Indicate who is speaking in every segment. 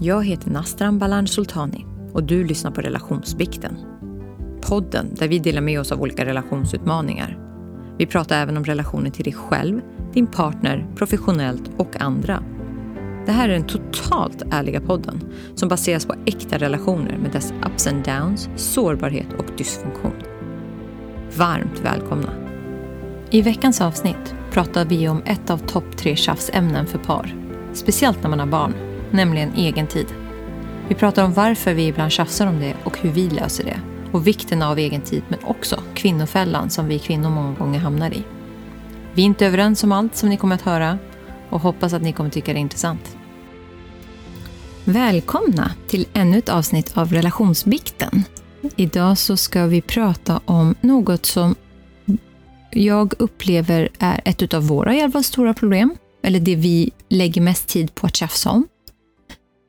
Speaker 1: Jag heter Nastran Balan Sultani och du lyssnar på Relationsbikten. Podden där vi delar med oss av olika relationsutmaningar. Vi pratar även om relationer till dig själv, din partner, professionellt och andra. Det här är den totalt ärliga podden som baseras på äkta relationer med dess ups and downs, sårbarhet och dysfunktion. Varmt välkomna! I veckans avsnitt pratar vi om ett av topp tre tjafsämnen för par. Speciellt när man har barn, nämligen egen tid. Vi pratar om varför vi ibland tjafsar om det och hur vi löser det. Och vikten av egen tid, men också kvinnofällan som vi kvinnor många gånger hamnar i. Vi är inte överens om allt som ni kommer att höra och hoppas att ni kommer tycka det är intressant. Välkomna till ännu ett avsnitt av Relationsbikten. Idag så ska vi prata om något som jag upplever är ett av våra jävla stora problem, eller det vi lägger mest tid på att tjafsa om.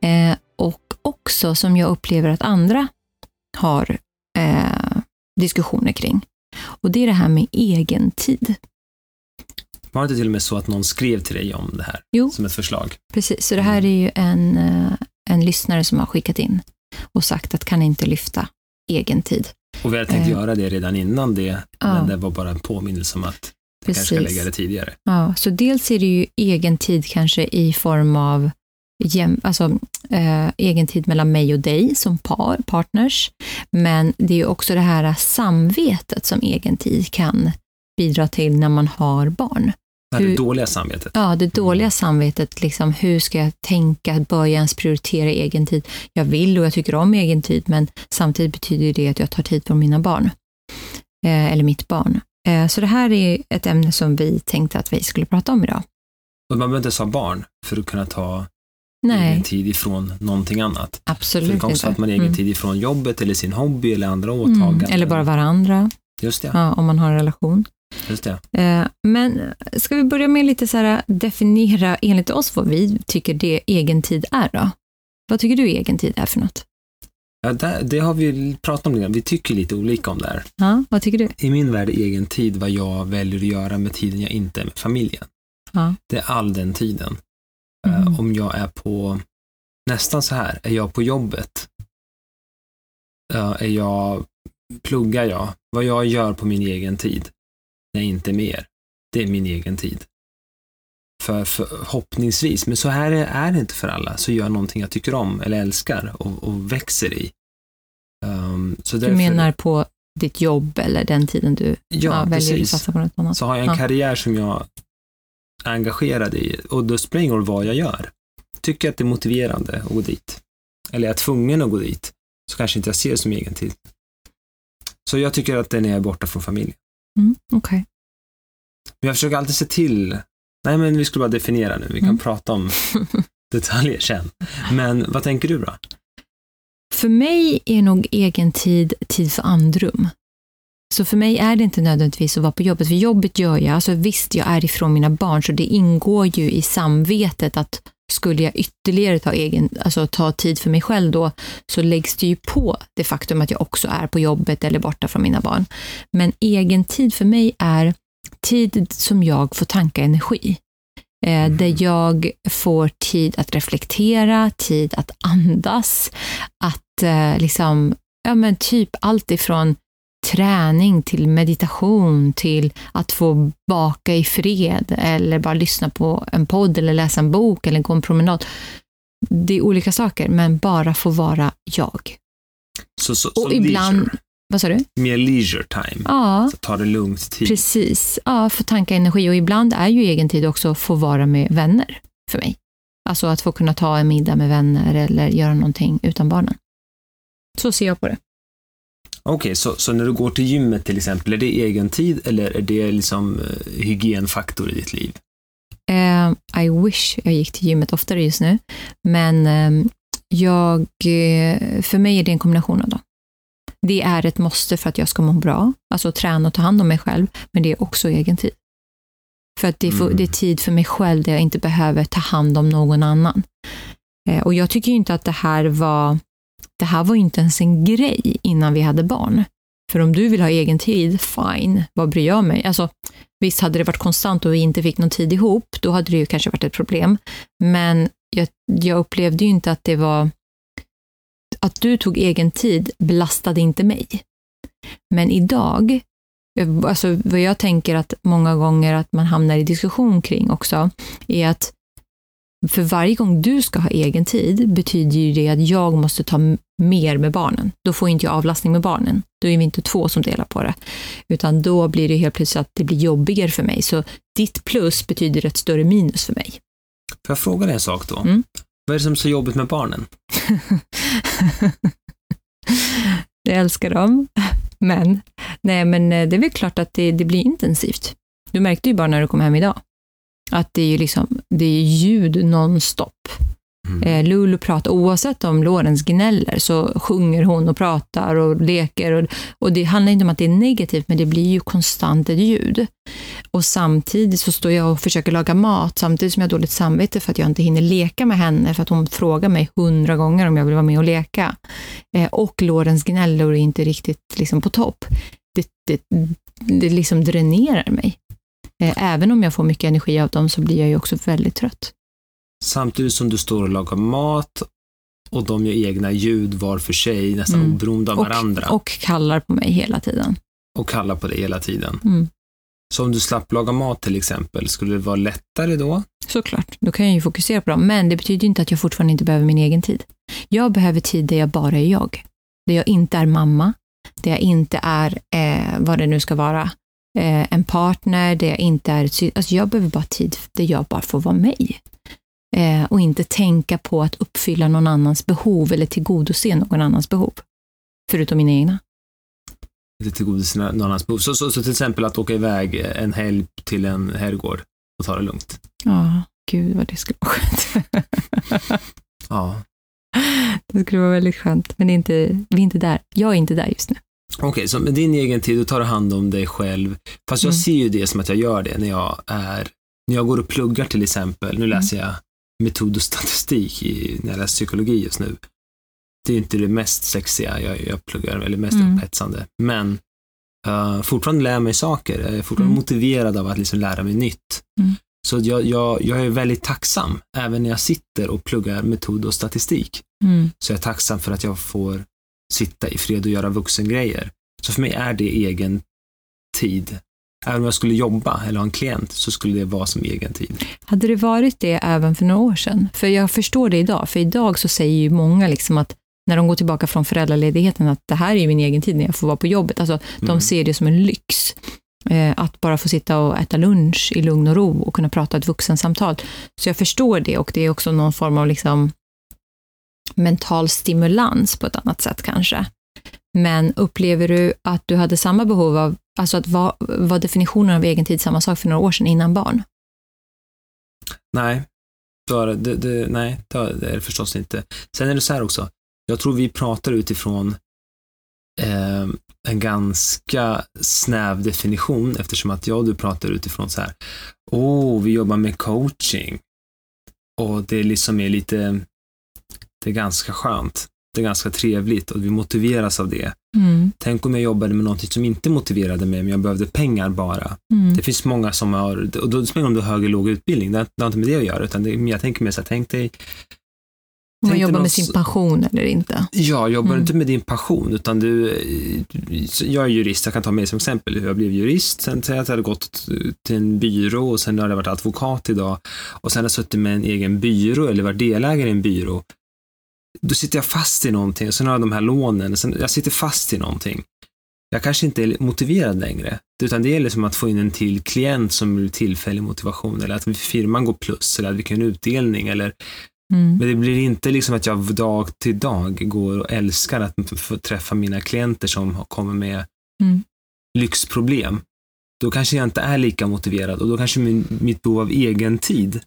Speaker 1: Eh, och också som jag upplever att andra har eh, diskussioner kring. Och det är det här med egen tid.
Speaker 2: Var det inte till och med så att någon skrev till dig om det här
Speaker 1: Jo.
Speaker 2: som ett förslag?
Speaker 1: Precis, så det här är ju en, eh, en lyssnare som har skickat in och sagt att kan inte lyfta egen tid.
Speaker 2: Och vi hade tänkt
Speaker 1: Eh.
Speaker 2: göra det redan innan det,
Speaker 1: Ja.
Speaker 2: men det var bara en påminnelse om att vi kanske ska lägga det tidigare.
Speaker 1: Ja, så dels är det ju egen tid kanske i form av jäm, alltså, eh, egen tid mellan mig och dig som par, partners. Men det är ju också det här samvetet som egen tid kan bidra till när man har barn.
Speaker 2: Det
Speaker 1: Hur-
Speaker 2: det dåliga samvetet.
Speaker 1: Ja, det dåliga samvetet, liksom, hur ska jag tänka, bör jag ens prioritera egen tid? Jag vill och jag tycker om egen tid, men samtidigt betyder det att jag tar tid från mina barn. Eh, eller mitt barn. Eh, så det här är ett ämne som vi tänkte att vi skulle prata om idag.
Speaker 2: Och man behöver inte ens ha barn för att kunna ta
Speaker 1: Nej,
Speaker 2: egen tid ifrån någonting annat. För
Speaker 1: absolut
Speaker 2: det kan också att man egen
Speaker 1: Mm.
Speaker 2: tid ifrån jobbet eller sin hobby eller andra
Speaker 1: Mm.
Speaker 2: åtaganden.
Speaker 1: Eller bara varandra,
Speaker 2: Just det,
Speaker 1: ja, om man har en relation.
Speaker 2: just det.
Speaker 1: Eh, Men ska vi börja med lite så här, definiera enligt oss vad vi tycker det egen tid är då? Vad tycker du egen tid är för något?
Speaker 2: Ja, det, det har vi pratat om, lite vi tycker lite olika om det här.
Speaker 1: Ja, vad tycker du?
Speaker 2: I min värld är egen tid vad jag väljer att göra med tiden jag inte är med familjen.
Speaker 1: Ja.
Speaker 2: Det är all den tiden.
Speaker 1: Mm.
Speaker 2: Eh, om jag är på, nästan så här, är jag på jobbet? Eh, är jag, pluggar jag? Vad jag gör på min egen tid, när inte är med er, det är min egen tid. För förhoppningsvis, men så här är, det inte för alla, så gör jag någonting jag tycker om eller älskar och, och växer i. Um, så
Speaker 1: Du
Speaker 2: därför,
Speaker 1: menar på ditt jobb eller den tiden du
Speaker 2: ja,
Speaker 1: ja, väljer att
Speaker 2: precis.
Speaker 1: satsa på något annat?
Speaker 2: Så har jag en
Speaker 1: Ja.
Speaker 2: karriär som jag engagerad i och då spelar det ingen roll vad jag gör. Tycker jag att det är motiverande att gå dit, eller är jag tvungen att gå dit, så kanske inte jag ser det som egen tid. Så jag tycker att den är borta från familjen.
Speaker 1: Mm, Okej.
Speaker 2: Men jag försöker alltid se till, nej men vi skulle bara definiera nu, vi kan
Speaker 1: Mm.
Speaker 2: prata om detaljer sen. Men vad tänker du då?
Speaker 1: För mig är nog egen tid tid för andrum. Så för mig är det inte nödvändigtvis att vara på jobbet, för jobbet gör jag. Alltså visst, jag är ifrån mina barn, så det ingår ju i samvetet att skulle jag ytterligare ta, egen, alltså ta tid för mig själv då, så läggs det ju på det faktum att jag också är på jobbet eller borta från mina barn. Men egen tid för mig är tid som jag får tanka energi. Eh, där jag får tid att reflektera, tid att andas, att eh, liksom, ja men typ allt ifrån träning till meditation till att få baka i fred eller bara lyssna på en podd eller läsa en bok eller gå en promenad. Det är olika saker, men bara få vara jag.
Speaker 2: Så, så,
Speaker 1: Och
Speaker 2: så
Speaker 1: ibland,
Speaker 2: leisure,
Speaker 1: vad sa du?
Speaker 2: mer leisure time,
Speaker 1: Ja,
Speaker 2: så ta det lugnt tid.
Speaker 1: precis. Ja, få tanka energi och ibland är ju egen tid också att få vara med vänner för mig. Alltså att få kunna ta en middag med vänner eller göra någonting utan barnen. Så ser jag på det.
Speaker 2: Okej, så, så när du går till gymmet till exempel, är det egen tid eller är det liksom eh, hygienfaktor i ditt liv?
Speaker 1: Eh, I wish jag gick till gymmet oftare just nu, men eh, jag, eh, för mig är det en kombination av dem. Det är ett måste för att jag ska må bra, alltså träna och ta hand om mig själv, men det är också egen tid. För att det är, för,
Speaker 2: Mm.
Speaker 1: det är tid för mig själv där jag inte behöver ta hand om någon annan. Eh, och jag tycker inte att det här var, det här var ju inte ens en grej innan vi hade barn. För om du vill ha egen tid, fine, vad bryr jag mig? Alltså, visst, hade det varit konstant och vi inte fick någon tid ihop, då hade det ju kanske varit ett problem. Men jag, jag upplevde ju inte att det var... Att du tog egen tid belastade inte mig. Men idag, alltså vad jag tänker att många gånger att man hamnar i diskussion kring också, är att för varje gång du ska ha egen tid betyder ju det att jag måste ta mer med barnen. Då får inte jag avlastning med barnen. Då är vi inte två som delar på det. Utan då blir det helt plötsligt att det blir jobbigare för mig. Så ditt plus betyder ett större minus för mig.
Speaker 2: Får jag fråga dig en sak då? Mm. Vad är det som är så jobbigt med barnen?
Speaker 1: jag älskar dem. Men, nej, men eh, det är väl klart att det, det blir intensivt. Du märkte ju bara när du kom hem idag. Att det är ju liksom, det är ljud nonstop. Mm. Eh, Lulu pratar, oavsett om Lorentz gnäller så sjunger hon och pratar och leker. Och, och det handlar inte om att det är negativt, men det blir ju konstant ett ljud. Och samtidigt så står jag och försöker laga mat, samtidigt som jag har dåligt samvete för att jag inte hinner leka med henne, för att hon frågar mig hundra gånger om jag vill vara med och leka. Eh, och Lorentz gnäller och är inte riktigt liksom på topp. Det, det, det liksom dränerar mig. Eh, även om jag får mycket energi av dem så blir jag ju också väldigt trött.
Speaker 2: Samtidigt som du står och lagar mat och de gör egna ljud var för sig, nästan mm. oberoende av
Speaker 1: och,
Speaker 2: varandra.
Speaker 1: Och kallar på mig hela tiden.
Speaker 2: Och kallar på dig hela tiden.
Speaker 1: Mm.
Speaker 2: Så om du slapp laga mat till exempel, skulle det vara lättare då?
Speaker 1: Såklart, då kan jag ju fokusera på dem. Men det betyder inte att jag fortfarande inte behöver min egen tid. Jag behöver tid där jag bara är jag. Där jag inte är mamma, där jag inte är eh, vad det nu ska vara, eh, en partner, där jag inte är... Alltså jag behöver bara tid där jag bara får vara mig. Eh, och inte tänka på att uppfylla någon annans behov eller tillgodose någon annans behov. Förutom mina egna.
Speaker 2: Tillgodose någon annans behov. Så, så, så till exempel att åka iväg en helg till en herrgård och ta det lugnt.
Speaker 1: Ja, gud vad det skulle vara skönt.
Speaker 2: ja.
Speaker 1: Det skulle vara väldigt skönt, men inte, vi är inte där. Jag är inte där just nu.
Speaker 2: Okej, okay, så med din egen tid, då tar du hand om dig själv. Fast jag mm. ser ju det som att jag gör det när jag är, när jag går och pluggar till exempel. Nu mm. läser jag metod och statistik i, när jag läser psykologi just nu. Det är inte det mest sexiga jag, jag pluggar, eller mest mm. upphetsande. Men uh, fortfarande lär jag mig saker. Jag är fortfarande mm. motiverad av att liksom lära mig nytt.
Speaker 1: Mm.
Speaker 2: Så jag, jag, jag är väldigt tacksam, även när jag sitter och pluggar metod och statistik.
Speaker 1: Mm.
Speaker 2: Så jag är tacksam för att jag får sitta i fred och göra vuxengrejer. Så för mig är det egen tid. Även om jag skulle jobba eller ha en klient så skulle det vara som egen tid.
Speaker 1: Hade det varit det även för några år sedan? För jag förstår det idag, för idag så säger ju många liksom att när de går tillbaka från föräldraledigheten att det här är min egen tid när jag får vara på jobbet. Alltså, de mm. ser det som en lyx. Eh, att bara få sitta och äta lunch i lugn och ro och kunna prata ett vuxensamtal. Så jag förstår det och det är också någon form av liksom mental stimulans på ett annat sätt kanske. Men upplever du att du hade samma behov av, alltså att var, var definitionen av egen tid samma sak för några år sedan innan barn?
Speaker 2: Nej, det, det, det, nej, det är det förstås inte. Sen är det så här också, jag tror vi pratar utifrån eh, en ganska snäv definition eftersom att jag och du pratar utifrån så här, åh, oh, vi jobbar med coaching. Och det liksom är lite det är ganska skönt. Det är ganska trevligt och vi motiveras av det.
Speaker 1: Mm.
Speaker 2: Tänk om jag jobbade med någonting som inte motiverade mig, men jag behövde pengar bara.
Speaker 1: Mm.
Speaker 2: Det finns många som har, och då spelar det om du har hög eller låg utbildning, det har inte med det att göra, utan det, jag tänker mer så här, tänk dig
Speaker 1: om man jobbar med sin passion eller inte.
Speaker 2: Ja, jobbar mm. inte med din passion, utan du, jag är jurist, jag kan ta mig som exempel hur jag blev jurist, sen att jag hade gått till en byrå och sen har jag varit advokat idag och sen har jag suttit med en egen byrå eller varit delägare i en byrå då sitter jag fast i någonting sen har jag de här lånen, sen, jag sitter fast i någonting. Jag kanske inte är motiverad längre, utan det gäller som att få in en till klient som blir tillfällig motivation eller att firman går plus eller att vi kan utdelning eller
Speaker 1: Mm.
Speaker 2: Men det blir inte liksom att jag dag till dag går och älskar att få träffa mina klienter som kommer med
Speaker 1: mm.
Speaker 2: lyxproblem. Då kanske jag inte är lika motiverad och då kanske min, mitt behov av egen tid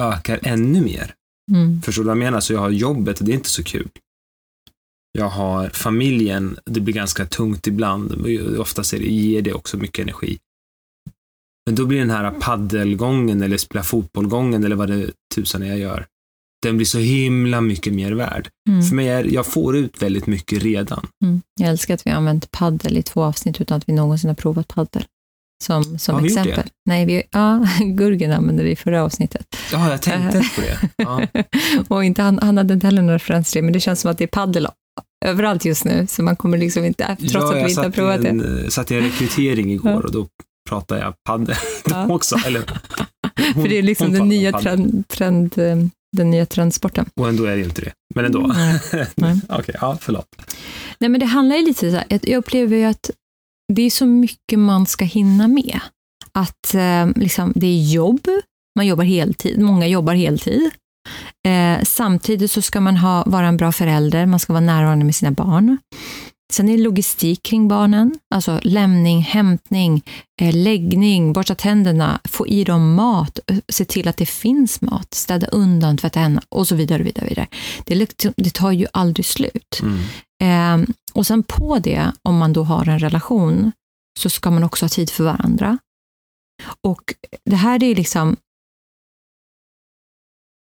Speaker 2: ökar ännu mer.
Speaker 1: Mm.
Speaker 2: Förstår du vad jag menar? Så jag har jobbet och det är inte så kul. Jag har familjen, det blir ganska tungt ibland. Oftast är det, ger det också mycket energi. Men då blir den här paddelgången eller spela fotbollgången eller vad det tusan jag gör. Den blir så himla mycket mer värd.
Speaker 1: Mm.
Speaker 2: För mig är, jag får ut väldigt mycket redan.
Speaker 1: Mm. Jag älskar att vi har använt paddel i två avsnitt utan att vi någonsin har provat paddel. Som, som
Speaker 2: Har vi gjort
Speaker 1: exempel.
Speaker 2: det?
Speaker 1: Nej, vi, ja, Gurgen använde det i förra avsnittet.
Speaker 2: Ja, jag tänkte på det. Ja.
Speaker 1: Och inte, han, han hade inte heller några referens till det, men det känns som att det är paddel överallt just nu, så man kommer liksom inte, trots
Speaker 2: ja,
Speaker 1: att vi
Speaker 2: jag
Speaker 1: inte har provat det.
Speaker 2: en, eh, satt i en rekrytering igår och då pratade jag padel
Speaker 1: Ja.
Speaker 2: också. Eller, hon-
Speaker 1: För det är liksom den nya, trend, trend, eh, den nya trendsporten.
Speaker 2: Och ändå är det inte det. Men ändå. Okej, ja, förlåt.
Speaker 1: Nej, men det handlar ju lite så här, jag jag upplever ju att det är så mycket man ska hinna med. Att eh, liksom, det är jobb, man jobbar heltid, många jobbar heltid. Eh, samtidigt så ska man ha, vara en bra förälder, man ska vara närvarande med sina barn. Sen är det logistik kring barnen, alltså lämning, hämtning, eh, läggning, borsta tänderna, få i dem mat, eh, se till att det finns mat, städa undan, tvätta händerna och så vidare. Och vidare, vidare. Det, liksom- det tar ju aldrig slut.
Speaker 2: Mm.
Speaker 1: Eh, och sen på det, om man då har en relation, så ska man också ha tid för varandra. Och det här är liksom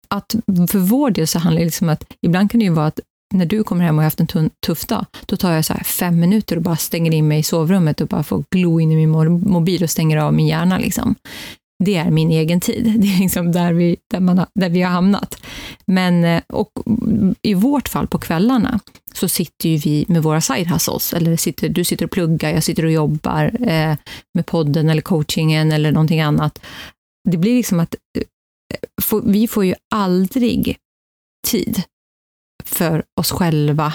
Speaker 1: att för vår del så handlar det liksom att ibland kan det ju vara att när du kommer hem och har haft en tuff dag, då tar jag så här fem minuter och bara stänger in mig i sovrummet och bara får glo in i min mobil och stänger av min hjärna. Liksom. Det är min egen tid. Det är liksom där vi, där man har, där vi har hamnat. Men, eh, och i vårt fall på kvällarna så sitter ju vi med våra side hustles. Eller sitter, du sitter och pluggar, jag sitter och jobbar eh, med podden eller coachingen eller någonting annat. Det blir liksom att eh, vi får ju aldrig tid för oss själva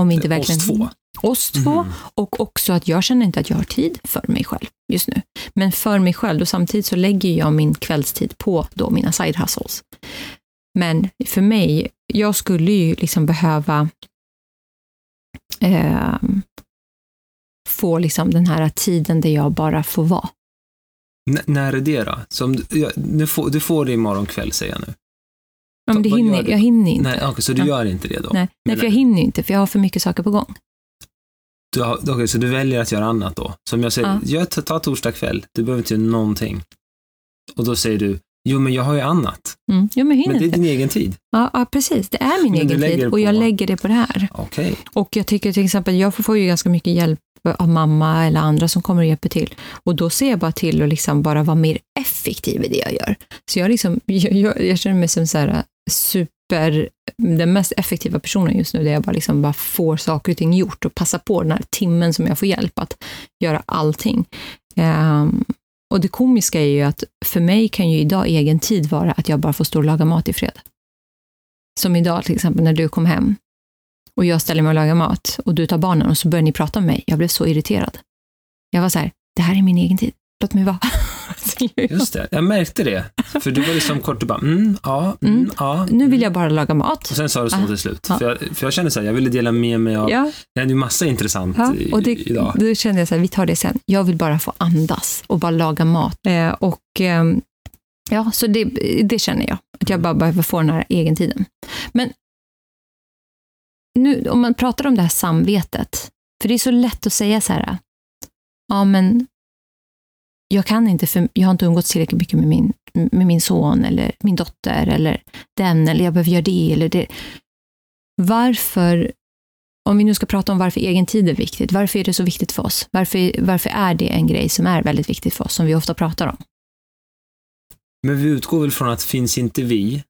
Speaker 1: om vi inte verkligen...
Speaker 2: oss två.
Speaker 1: Oss två.
Speaker 2: Mhm.
Speaker 1: Och också att jag känner inte att jag har tid för mig själv just nu. Men för mig själv, och samtidigt så lägger jag min kvällstid på då mina side hustles. Men för mig, jag skulle ju liksom behöva eh, få liksom den här tiden där jag bara får vara.
Speaker 2: N- när är det då? Som, du- ja, du, får, du får det imorgon kväll, säger jag nu.
Speaker 1: Ja, men det hinner, jag hinner inte.
Speaker 2: Nej, okej, så du
Speaker 1: Ja.
Speaker 2: gör inte det då?
Speaker 1: Nej, nej, för jag hinner inte, för jag har för mycket saker på gång.
Speaker 2: Okej, så du väljer att göra annat då? Som jag säger,
Speaker 1: Ja.
Speaker 2: ta, ta torsdag kväll, du behöver inte göra någonting. Och då säger du, jo men jag har ju annat.
Speaker 1: Mm. Jo, men
Speaker 2: Men det är din egen tid.
Speaker 1: Ja, ja, precis. Det är min
Speaker 2: Men
Speaker 1: egen tid och jag lägger det på det här.
Speaker 2: Okej.
Speaker 1: Och jag tycker till exempel, jag får ju ganska mycket hjälp av mamma eller andra som kommer och hjälper till. Och då ser jag bara till att liksom bara vara mer effektiv i det jag gör. Så jag, liksom, jag, jag, jag känner mig som så här super, den mest effektiva personen just nu, där jag bara, liksom bara får saker och ting gjort och passar på den här timmen som jag får hjälp att göra allting. Um, och det komiska är ju att för mig kan ju idag egen tid vara att jag bara får stå och laga mat i fred. Som idag till exempel när du kom hem och jag ställer mig och lagar mat och du tar barnen och så börjar ni prata med mig. Jag blev så irriterad. Jag var så här, det här är min egen tid. Låt mig vara.
Speaker 2: Just det, jag märkte det. För du var liksom kort och bara, mm, ja, mm,
Speaker 1: Mm.
Speaker 2: ja.
Speaker 1: Nu vill
Speaker 2: mm.
Speaker 1: jag bara laga mat.
Speaker 2: Och sen sa du så
Speaker 1: Ah.
Speaker 2: till slut.
Speaker 1: Ja.
Speaker 2: För, jag, för jag kände så här, jag ville dela med mig av,
Speaker 1: Ja,
Speaker 2: det hände ju massa intressant
Speaker 1: ja. Och det,
Speaker 2: idag.
Speaker 1: då kände jag så här, vi tar det sen. Jag vill bara få andas och bara laga mat. Eh, och ehm, ja, så det, det känner jag. Att jag bara behöver få den här egentiden. Men nu, om man pratar om det här samvetet. För det är så lätt att säga så här, ja men jag kan inte, för jag har inte umgåtts tillräckligt mycket med min, med min son eller min dotter eller den, eller jag behöver göra det eller det. Varför, om vi nu ska prata om varför egen tid är viktigt, varför är det så viktigt för oss? Varför, varför är det en grej som är väldigt viktigt för oss, som vi ofta pratar om?
Speaker 2: Men vi utgår väl från att finns inte vi,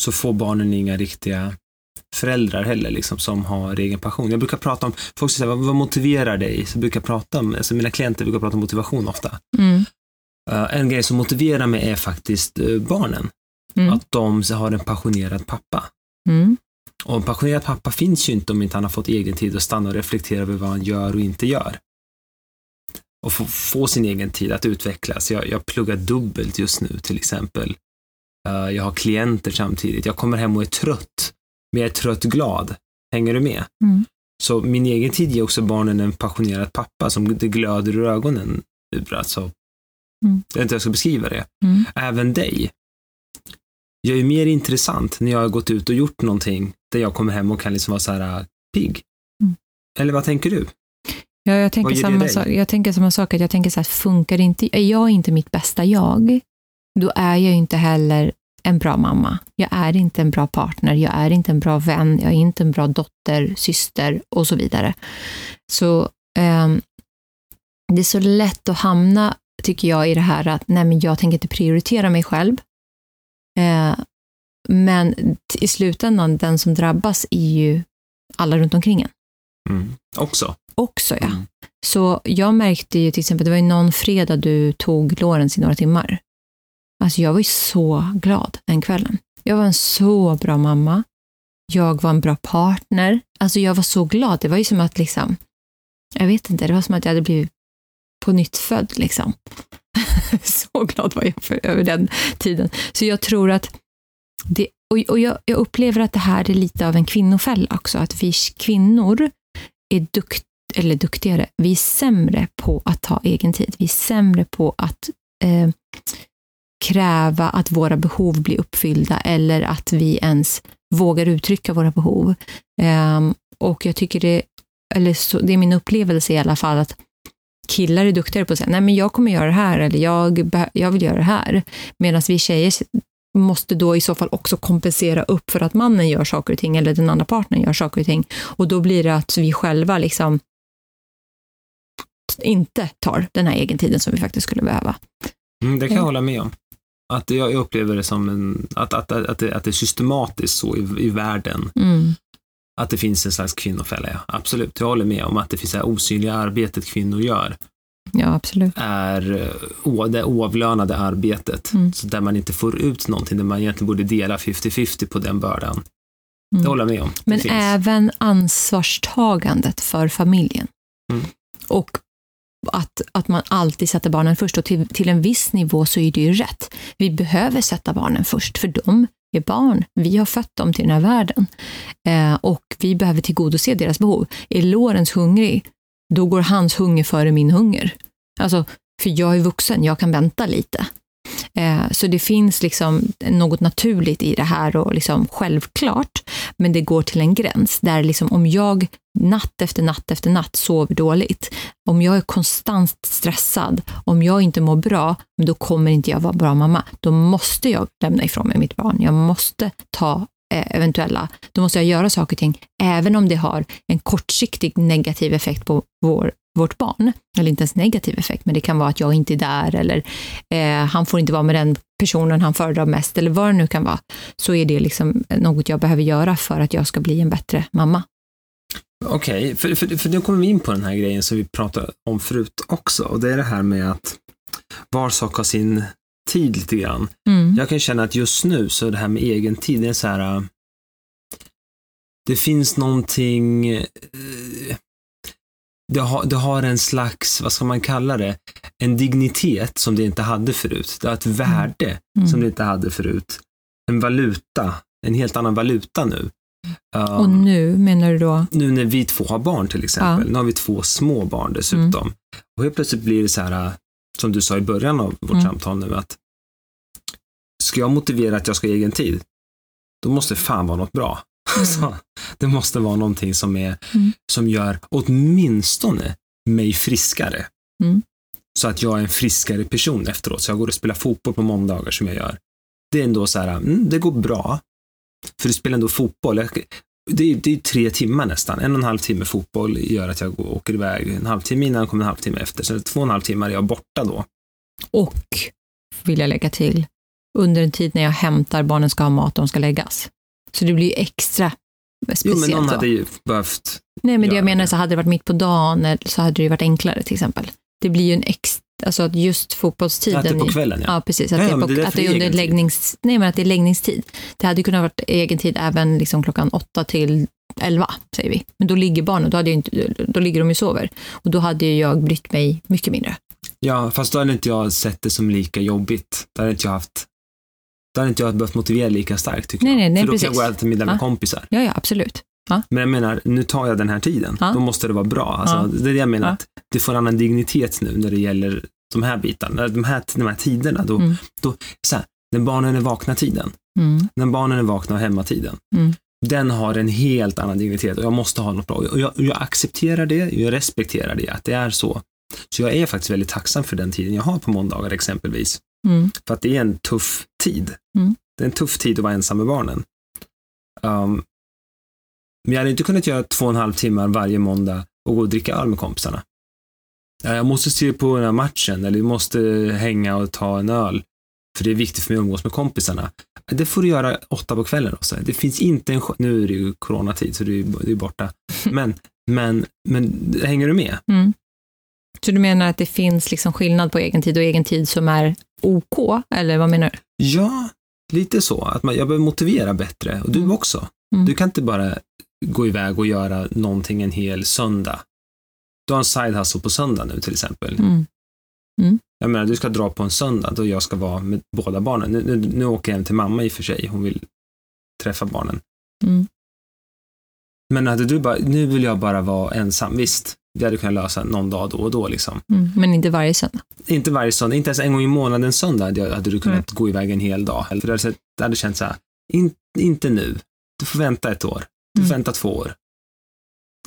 Speaker 2: så får barnen inga riktiga föräldrar heller, liksom, som har egen passion. Jag brukar prata om, folk säger vad, vad motiverar dig? Så jag brukar prata om, alltså mina klienter brukar prata om motivation ofta.
Speaker 1: Mm.
Speaker 2: Uh, en grej som motiverar mig är faktiskt uh, barnen.
Speaker 1: Mm.
Speaker 2: Att de har en passionerad pappa.
Speaker 1: Mm.
Speaker 2: Och en passionerad pappa finns ju inte om inte han har fått egen tid att stanna och reflektera över vad han gör och inte gör. Och få, få sin egen tid att utvecklas. Jag, jag pluggar dubbelt just nu till exempel. Uh, jag har klienter samtidigt. Jag kommer hem och är trött. Är trött glad. Hänger du med?
Speaker 1: Mm.
Speaker 2: Så min egen tid ger också barnen en passionerad pappa som det glöder ur ögonen. ur. Alltså,
Speaker 1: Mm.
Speaker 2: Jag vet inte hur jag ska beskriva det.
Speaker 1: Mm.
Speaker 2: Även dig. Jag är mer intressant när jag har gått ut och gjort någonting där jag kommer hem och kan liksom vara så här äh, pigg.
Speaker 1: Mm.
Speaker 2: Eller vad tänker du?
Speaker 1: Ja, jag tänker,
Speaker 2: det
Speaker 1: samma sak, jag tänker samma sak, att jag tänker så här, funkar inte, är jag inte mitt bästa jag, då är jag inte heller en bra mamma. Jag är inte en bra partner, jag är inte en bra vän, jag är inte en bra dotter, syster och så vidare. Så ehm, det är så lätt att hamna, tycker jag, i det här att nej, men jag tänker inte prioritera mig själv. Eh, men i slutändan, den som drabbas är ju alla runt omkring en
Speaker 2: Mm. Också.
Speaker 1: också. Ja.
Speaker 2: Mm.
Speaker 1: Så jag märkte ju till exempel, det var ju någon fredag du tog Lorentz i några timmar. Alltså jag var ju så glad den kvällen. Jag var en så bra mamma. Jag var en bra partner. Alltså jag var så glad. Det var ju som att liksom, jag vet inte, det var som att jag hade blivit på nytt född liksom. så glad var jag för, över den tiden. Så jag tror att det, och, och jag, jag upplever att det här är lite av en kvinnofälla också, att vi kvinnor är dukt, eller duktigare, vi är sämre på att ta egen tid. Vi är sämre på att eh, kräva att våra behov blir uppfyllda eller att vi ens vågar uttrycka våra behov. Ehm, och jag tycker det, eller så, det är min upplevelse i alla fall, att killar är duktigare på att säga, nej men jag kommer göra det här, eller jag, jag vill göra det här. Medan vi tjejer måste då i så fall också kompensera upp för att mannen gör saker och ting, eller den andra partnern gör saker och ting. Och då blir det att vi själva liksom inte tar den här egentiden som vi faktiskt skulle behöva.
Speaker 2: Mm, det kan jag
Speaker 1: Mm.
Speaker 2: hålla med om. Att jag upplever det som en, att, att, att, det, att det är systematiskt så i, i världen.
Speaker 1: Mm.
Speaker 2: Att det finns en slags kvinnofälla, ja. Absolut, jag håller med om att det finns det här osynliga arbetet kvinnor gör.
Speaker 1: Ja, absolut.
Speaker 2: är eh, det oavlönade arbetet.
Speaker 1: Mm.
Speaker 2: Så där man inte får ut någonting, där man egentligen borde dela 50-50 på den bördan.
Speaker 1: Mm.
Speaker 2: Det håller jag med om.
Speaker 1: Men även ansvarstagandet för familjen.
Speaker 2: Mm.
Speaker 1: Och att, att man alltid sätter barnen först. Och till, till en viss nivå så är det ju rätt. Vi behöver sätta barnen först, för de är barn. Vi har fött dem till den här världen. Eh, och vi behöver tillgodose deras behov. Är Lorentz hungrig, då går hans hunger före min hunger. Alltså, för jag är vuxen, jag kan vänta lite. Eh, så det finns liksom något naturligt i det här och liksom självklart, men det går till en gräns där liksom om jag natt efter natt efter natt sover dåligt, om jag är konstant stressad, om jag inte mår bra, då kommer inte jag vara bra mamma. Då måste jag lämna ifrån mig mitt barn. Jag måste ta eh, eventuella, då måste jag göra saker och ting, även om det har en kortsiktig negativ effekt på vår, vårt barn. Eller inte ens negativ effekt, men det kan vara att jag inte är där eller eh, han får inte vara med den personen han föredrar mest eller vad det nu kan vara. Så är det liksom något jag behöver göra för att jag ska bli en bättre mamma.
Speaker 2: Okej, för, för, för nu kommer vi in på den här grejen som vi pratade om förut också. Och det är det här med att var sak har sin tid lite grann.
Speaker 1: Mm.
Speaker 2: Jag kan känna att just nu så är det här med egen tid, det är så här. äh, Det finns någonting. Det har, det har en slags, vad ska man kalla det, en dignitet som det inte hade förut. Det har ett värde
Speaker 1: Mm.
Speaker 2: som det inte hade förut. En valuta, en helt annan valuta nu. Um,
Speaker 1: Och nu menar du då?
Speaker 2: nu när vi två har barn till exempel, nu har vi två små barn dessutom. Och helt plötsligt blir det så här, som du sa i början av vårt
Speaker 1: Mm.
Speaker 2: samtal nu, att ska jag motivera att jag ska ha egen tid, då måste det fan vara något bra. Alltså, det måste vara någonting som, är,
Speaker 1: Mm.
Speaker 2: som gör åtminstone mig friskare.
Speaker 1: Mm.
Speaker 2: Så att jag är en friskare person efteråt. Så jag går och spelar fotboll på måndagar som jag gör. Det är ändå så här, mm, det går bra. För du spelar ändå fotboll. Jag- Det är, det är tre timmar nästan. En och en halv timme fotboll gör att jag går, åker iväg en halvtimme innan, kommer en halvtimme efter. Så två och en halv timmar är jag borta då.
Speaker 1: Och, vill jag lägga till, under en tid när jag hämtar barnen ska ha mat och de ska läggas. Så det blir ju extra
Speaker 2: Jo,
Speaker 1: speciellt.
Speaker 2: men någon
Speaker 1: då.
Speaker 2: hade ju behövt...
Speaker 1: Nej, men det jag menar så hade det varit mitt på dagen så hade det ju varit enklare till exempel. Det blir ju en extra, alltså att just fotbollstiden.
Speaker 2: Att det är på kvällen, ja.
Speaker 1: Ja, precis. Att,
Speaker 2: Ja,
Speaker 1: det, är på,
Speaker 2: det är
Speaker 1: att det är under läggnings, nej, men att det är läggningstid. Det hade kunnat varit egen tid även liksom klockan åtta till elva, säger vi. Men då ligger barnen, då, hade jag inte, då ligger de och sover. Och då hade ju jag brytt mig mycket mindre.
Speaker 2: Ja, fast då hade inte jag sett det som lika jobbigt. Då hade inte jag haft... Då hade inte jag behövt motivera lika starkt, tycker
Speaker 1: Nej,
Speaker 2: jag.
Speaker 1: nej, nej,
Speaker 2: För då kan
Speaker 1: precis.
Speaker 2: jag gå och äta middag med
Speaker 1: Ja.
Speaker 2: kompisar.
Speaker 1: Ja, ja, absolut.
Speaker 2: Men jag menar, nu tar jag den här tiden.
Speaker 1: Ja.
Speaker 2: Då måste det vara bra. Alltså,
Speaker 1: Ja.
Speaker 2: Det är det jag menar,
Speaker 1: Ja.
Speaker 2: att det får en annan dignitet nu när det gäller de här bitarna. De här, de här tiderna. Då,
Speaker 1: Mm.
Speaker 2: då, så här, när barnen är vakna-tiden.
Speaker 1: Mm.
Speaker 2: När barnen är vakna och hemma-tiden.
Speaker 1: Mm.
Speaker 2: Den har en helt annan dignitet och jag måste ha något bra. Och jag, jag accepterar det, jag respekterar det, att det är så. Så jag är faktiskt väldigt tacksam för den tiden jag har på måndagar exempelvis.
Speaker 1: Mm.
Speaker 2: För att det är en tuff tid.
Speaker 1: Mm.
Speaker 2: Det är en tuff tid att vara ensam med barnen. Um, men jag hade inte kunnat göra två och en halv timmar varje måndag och gå och dricka öl med kompisarna. jag måste se på den här matchen eller vi måste hänga och ta en öl. För det är viktigt för mig att umgås med kompisarna. Det får du göra åtta på kvällen också. Det finns inte en Nu är det ju coronatid så det är, det borta. Men, men, men hänger du med?
Speaker 1: Mm. Så du menar att det finns liksom skillnad på egen tid och egen tid som är OK, eller vad menar du?
Speaker 2: Ja, lite så. Att man, jag behöver motivera bättre. Och du
Speaker 1: Mm.
Speaker 2: också.
Speaker 1: Mm.
Speaker 2: Du kan inte bara gå iväg och göra någonting en hel söndag. Du har en side hustle på söndag nu till exempel.
Speaker 1: Mm.
Speaker 2: Jag menar, du ska dra på en söndag då jag ska vara med båda barnen. Nu, nu, nu åker jag hem till mamma i och för sig. Hon vill träffa barnen.
Speaker 1: Mm.
Speaker 2: Men hade du bara, nu vill jag bara vara ensam. Visst, det hade kunnat lösa någon dag då och då liksom.
Speaker 1: Mm. Men inte varje söndag.
Speaker 2: Inte varje söndag, inte ens en gång i månaden söndag hade, du kunnat
Speaker 1: Mm.
Speaker 2: gå iväg en hel dag. För det hade, det hade känts så här, in, inte nu. Du får vänta ett år. Du får
Speaker 1: Mm.
Speaker 2: vänta två år.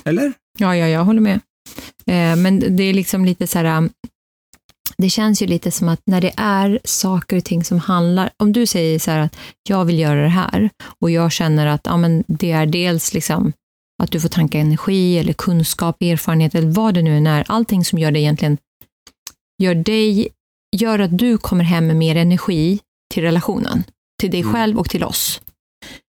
Speaker 2: Eller?
Speaker 1: Ja, ja, jag håller med. Eh, men det är liksom lite så här, um, det känns ju lite som att när det är saker och ting som handlar, om du säger så här att jag vill göra det här och jag känner att ja, men det är dels liksom att du får tanka energi eller kunskap, erfarenhet eller vad det nu än är, allting som gör det egentligen, gör dig, gör att du kommer hem med mer energi till relationen, till dig
Speaker 2: Mm.
Speaker 1: själv och till oss.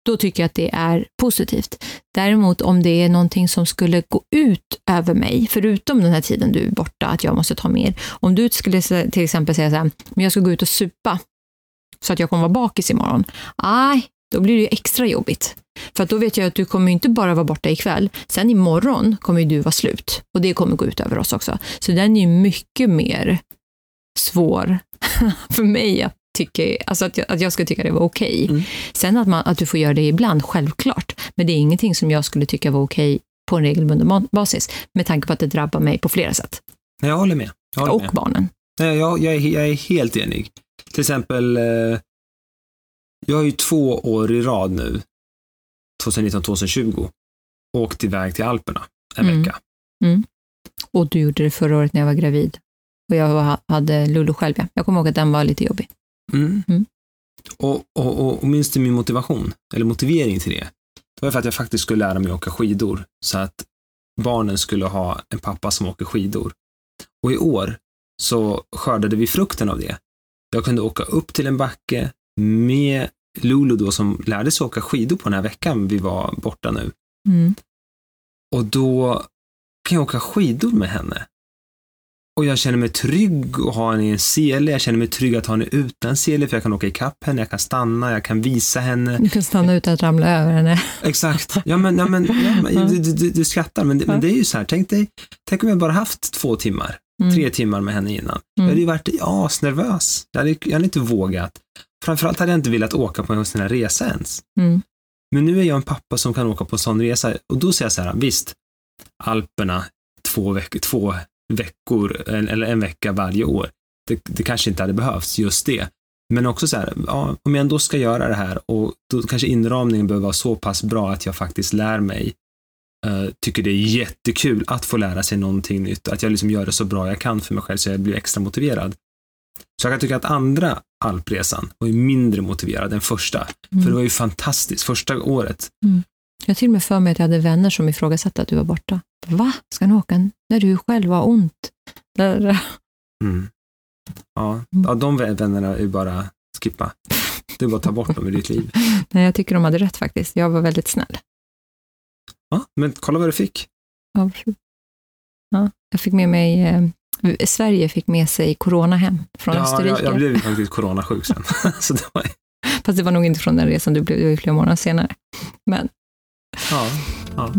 Speaker 1: Då tycker jag att det är positivt. Däremot om det är någonting som skulle gå ut över mig, förutom den här tiden du är borta, att jag måste ta mer. Om du skulle till exempel säga så här, men jag ska gå ut och supa så att jag kommer vara bakis imorgon. Nej, då blir det ju extra jobbigt. För då vet jag att du kommer inte bara vara borta ikväll, sen imorgon kommer du vara slut. Och det kommer gå ut över oss också. Så den är ju mycket mer svår för mig att tycka, alltså att jag, att jag ska tycka det var okej.
Speaker 2: Mm.
Speaker 1: Sen att, man, att du får göra det ibland, självklart. Men det är ingenting som jag skulle tycka var okej på en regelbunden basis, med tanke på att det drabbar mig på flera sätt.
Speaker 2: Jag håller med. Jag, håller
Speaker 1: Och
Speaker 2: med.
Speaker 1: barnen.
Speaker 2: Nej, jag, jag, är, jag är helt enig. Till exempel, eh, jag har ju två år i rad nu, 2019-2020, åkt iväg till Alperna en
Speaker 1: Mm.
Speaker 2: vecka.
Speaker 1: Och du gjorde det förra året när jag var gravid. Och jag var- hade Lulu själv. Ja. Jag kommer ihåg att den var lite jobbig.
Speaker 2: Mm.
Speaker 1: Mm.
Speaker 2: Och, och, och, och minns du min motivation, eller motivering till det? Det var för att jag faktiskt skulle lära mig åka skidor, så att barnen skulle ha en pappa som åker skidor. Och i år så skördade vi frukten av det. Jag kunde åka upp till en backe med Lulu då som lärde sig åka skidor på den här veckan vi var borta nu.
Speaker 1: Mm.
Speaker 2: Och då kan jag åka skidor med henne. Och jag känner mig trygg att ha henne i en sele. Jag känner mig trygg att ha henne utan sele för jag kan åka ikapp henne, jag kan stanna, jag kan visa henne.
Speaker 1: Du kan stanna utan att ramla över henne.
Speaker 2: Exakt. Ja, men, ja, men, ja, men du, du, du, skrattar, men det, men det är ju så här, tänk dig, tänk om jag bara haft två timmar,
Speaker 1: Mm.
Speaker 2: tre timmar med henne innan. Jag
Speaker 1: Mm.
Speaker 2: hade ju varit asnervös. Jag hade, jag hade inte vågat. Framförallt hade jag inte velat åka på en sån här resa ens.
Speaker 1: Mm.
Speaker 2: Men nu är jag en pappa som kan åka på en sån resa och då säger jag så här, visst, Alperna två, veck två veckor en- eller en vecka varje år. Det, det kanske inte hade behövts, just det. Men också så här, ja, om jag ändå ska göra det här och då kanske inramningen behöver vara så pass bra att jag faktiskt lär mig, eh, tycker det är jättekul att få lära sig någonting nytt, att jag liksom gör det så bra jag kan för mig själv så jag blir extra motiverad. Så jag kan tycka att andra alpresan var ju mindre motiverad än första.
Speaker 1: Mm.
Speaker 2: För det var ju fantastiskt, första året.
Speaker 1: Jag har till och med för mig att jag hade vänner som ifrågasatte att du var borta. Va? Ska ni åka när du själv har ont?
Speaker 2: Mm. Ja,
Speaker 1: Mm.
Speaker 2: ja, de vännerna är ju bara skippa. Är bara ta bort dem i ditt liv.
Speaker 1: Nej, jag tycker de hade rätt faktiskt. Jag var väldigt snäll.
Speaker 2: Ja, men kolla vad du fick.
Speaker 1: Ja, Ja, jag fick med mig, eh, Sverige fick med sig corona hem från
Speaker 2: Ja,
Speaker 1: Österrike.
Speaker 2: jag, jag blev faktiskt coronasjuk sen. så det var,
Speaker 1: Fast det var nog inte från den resan, du blev det flera månader senare. Men
Speaker 2: ja, ja.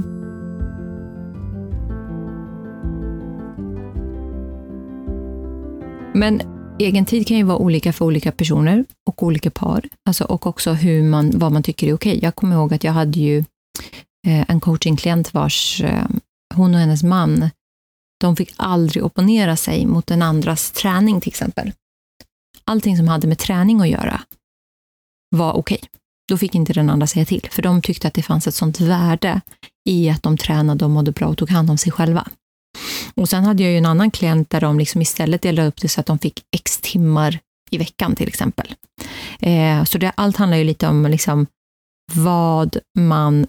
Speaker 1: Men egen tid kan ju vara olika för olika personer och olika par. Alltså, och också hur man, vad man tycker är okej. Jag kommer ihåg att jag hade ju eh, en coachingklient vars, eh, hon och hennes man, de fick aldrig opponera sig mot den andras träning till exempel. Allting som hade med träning att göra var okej. Då fick inte den andra säga till, för de tyckte att det fanns ett sånt värde i att de tränade och mådde bra och tog hand om sig själva. Och sen hade jag ju en annan klient där de liksom istället delade upp det så att de fick x timmar i veckan till exempel. Eh, så det, allt handlar ju lite om liksom vad man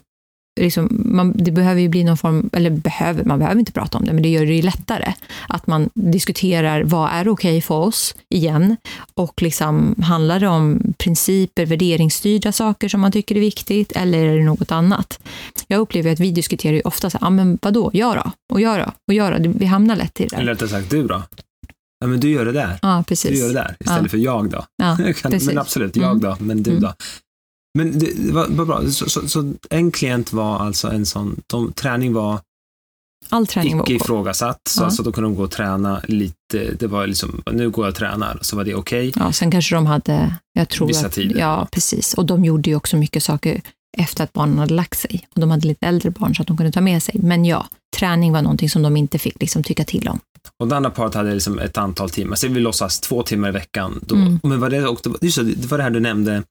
Speaker 1: liksom, man, det behöver ju bli någon form, eller behöver, man behöver inte prata om det, men det gör det ju lättare. Att man diskuterar vad är okej okay för oss igen och liksom, handlar det om principer, värderingsstyrda saker som man tycker är viktigt eller är det något annat? Jag upplever att vi diskuterar ju ofta så här, ah, men vadå, jag då? Och jag då? Och jag då? Vi hamnar lätt i det.
Speaker 2: Eller rättare sagt, du då? Ja, men du gör det där.
Speaker 1: Ja, precis.
Speaker 2: Du gör det där istället
Speaker 1: Ja.
Speaker 2: för jag då.
Speaker 1: Ja,
Speaker 2: men absolut, jag
Speaker 1: Mm.
Speaker 2: då, men du
Speaker 1: Mm.
Speaker 2: då. Men det var, var bra. Så, så, så en klient var alltså en sån, de, träning var
Speaker 1: All träning var
Speaker 2: icke
Speaker 1: ok.
Speaker 2: ifrågasatt, så
Speaker 1: Ja.
Speaker 2: alltså då kunde de gå och träna lite, det var liksom, nu går jag och tränar, så var det okej.
Speaker 1: Ja, sen kanske de hade, jag tror
Speaker 2: Vissa
Speaker 1: att,
Speaker 2: tider.
Speaker 1: Ja, precis. Och de gjorde ju också mycket saker efter att barnen hade lagt sig. Och de hade lite äldre barn så att de kunde ta med sig. Men ja, träning var någonting som de inte fick liksom tycka till om.
Speaker 2: Och det andra paret hade liksom ett antal timmar, så vi låtsas två timmar i veckan. Då,
Speaker 1: Mm.
Speaker 2: Men var det, också, just det, det var det här du nämnde,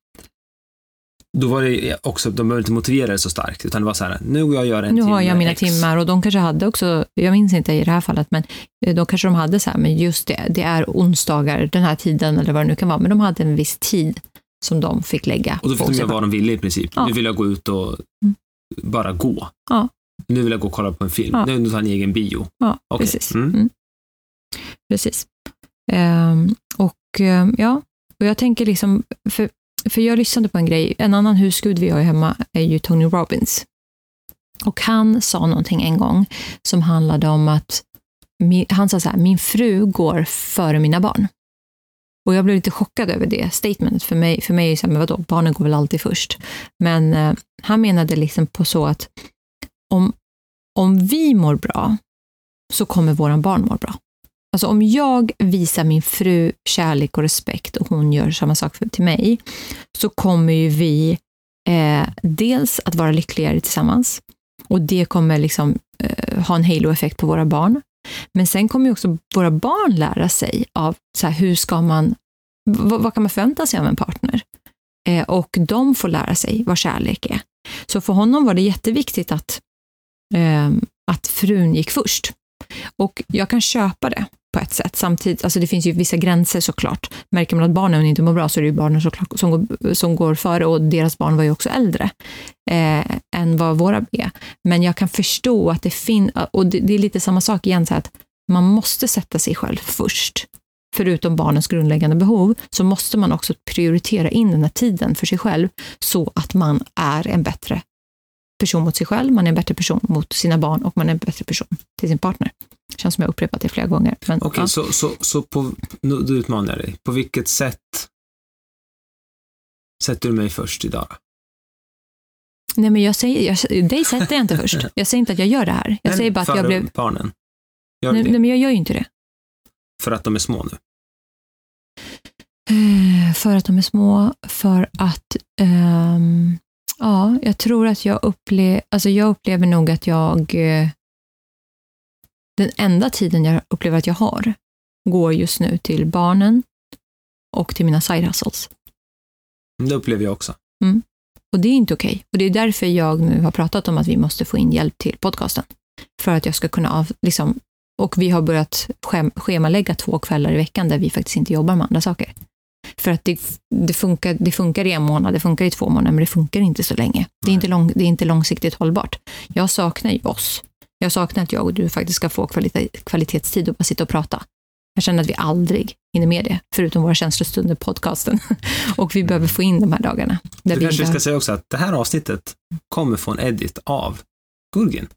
Speaker 2: då var det också, de behöver inte motivera det så starkt, utan det var så här, nu går jag och gör en
Speaker 1: nu
Speaker 2: timme
Speaker 1: har jag mina
Speaker 2: X.
Speaker 1: timmar och de kanske hade också, jag minns inte i det här fallet, men eh, då kanske de hade så här, men just det, det är onsdagar den här tiden eller vad det nu kan vara, men de hade en viss tid som de fick lägga
Speaker 2: Och då fick de göra vad de ville i princip.
Speaker 1: Ja.
Speaker 2: Nu vill jag gå ut och
Speaker 1: Mm.
Speaker 2: bara gå.
Speaker 1: Ja.
Speaker 2: Nu vill jag gå och kolla på en film.
Speaker 1: Ja.
Speaker 2: Nu vill jag ta en egen bio.
Speaker 1: Ja,
Speaker 2: Okej.
Speaker 1: precis.
Speaker 2: Mm.
Speaker 1: Mm. Precis. Ehm, och ehm, ja, och jag tänker liksom, för, för jag lyssnade på en grej, en annan husgud vi har hemma är ju Tony Robbins. Och han sa någonting en gång som handlade om att, han sa så här, min fru går före mina barn. Och jag blev lite chockad över det statementet. För mig, för mig är det så här, men vadå, barnen går väl alltid först. Men eh, han menade liksom på så att om, om vi mår bra så kommer våran barn må bra. Alltså om jag visar min fru kärlek och respekt och hon gör samma sak för, till mig, så kommer ju vi eh, dels att vara lyckligare tillsammans och det kommer liksom eh, ha en halo-effekt på våra barn. Men sen kommer ju också våra barn lära sig av så här, hur ska man, v- vad kan man förvänta sig av en partner? Eh, och de får lära sig vad kärlek är. Så för honom var det jätteviktigt att, eh, att frun gick först. Och jag kan köpa det på ett sätt. Samtidigt, alltså det finns ju vissa gränser såklart. Märker man att barnen inte mår bra så är det ju barnen såklart som går, som går före och deras barn var ju också äldre eh, än vad våra är. Men jag kan förstå att det finns, och det, det är lite samma sak igen, så att man måste sätta sig själv först. Förutom barnens grundläggande behov så måste man också prioritera in den här tiden för sig själv så att man är en bättre person mot sig själv, man är en bättre person mot sina barn och man är en bättre person till sin partner. Känns som jag upprepat det flera gånger. Men,
Speaker 2: Okej,
Speaker 1: ja.
Speaker 2: så, så, så på, nu, du utmanar dig. På vilket sätt sätter du mig först idag?
Speaker 1: Nej, men jag säger, jag, dig sätter jag inte först. Jag säger inte att jag gör det här. Jag
Speaker 2: Men
Speaker 1: säger bara att jag blev...
Speaker 2: barnen. Gör
Speaker 1: Nej,
Speaker 2: det
Speaker 1: nej, men jag gör ju inte det.
Speaker 2: för att de är små nu.
Speaker 1: Eh, För att de är små, för att... ehm, ja, jag tror att jag upplever... Alltså jag upplever nog att jag... eh, den enda tiden jag upplever att jag har går just nu till barnen och till mina side hustles.
Speaker 2: Det upplever jag också.
Speaker 1: Och det är inte okej. Och det är därför jag nu har pratat om att vi måste få in hjälp till podcasten. För att jag ska kunna av, liksom, och vi har börjat schem, schemalägga två kvällar i veckan där vi faktiskt inte jobbar med andra saker. För att det, det, funkar, det funkar i en månad, det funkar i två månader, men det funkar inte så länge. Det är inte, lång, det är inte långsiktigt hållbart. Jag saknar ju oss. Jag saknar att jag och du faktiskt ska få kvalite, kvalitetstid och bara sitta och prata. Jag känner att vi aldrig hinner med det, förutom våra känslostunder podcasten. och vi behöver få in de här dagarna. Där
Speaker 2: Så
Speaker 1: vi
Speaker 2: kanske
Speaker 1: inte
Speaker 2: ska säga också att det här avsnittet kommer få en edit av Gurgin.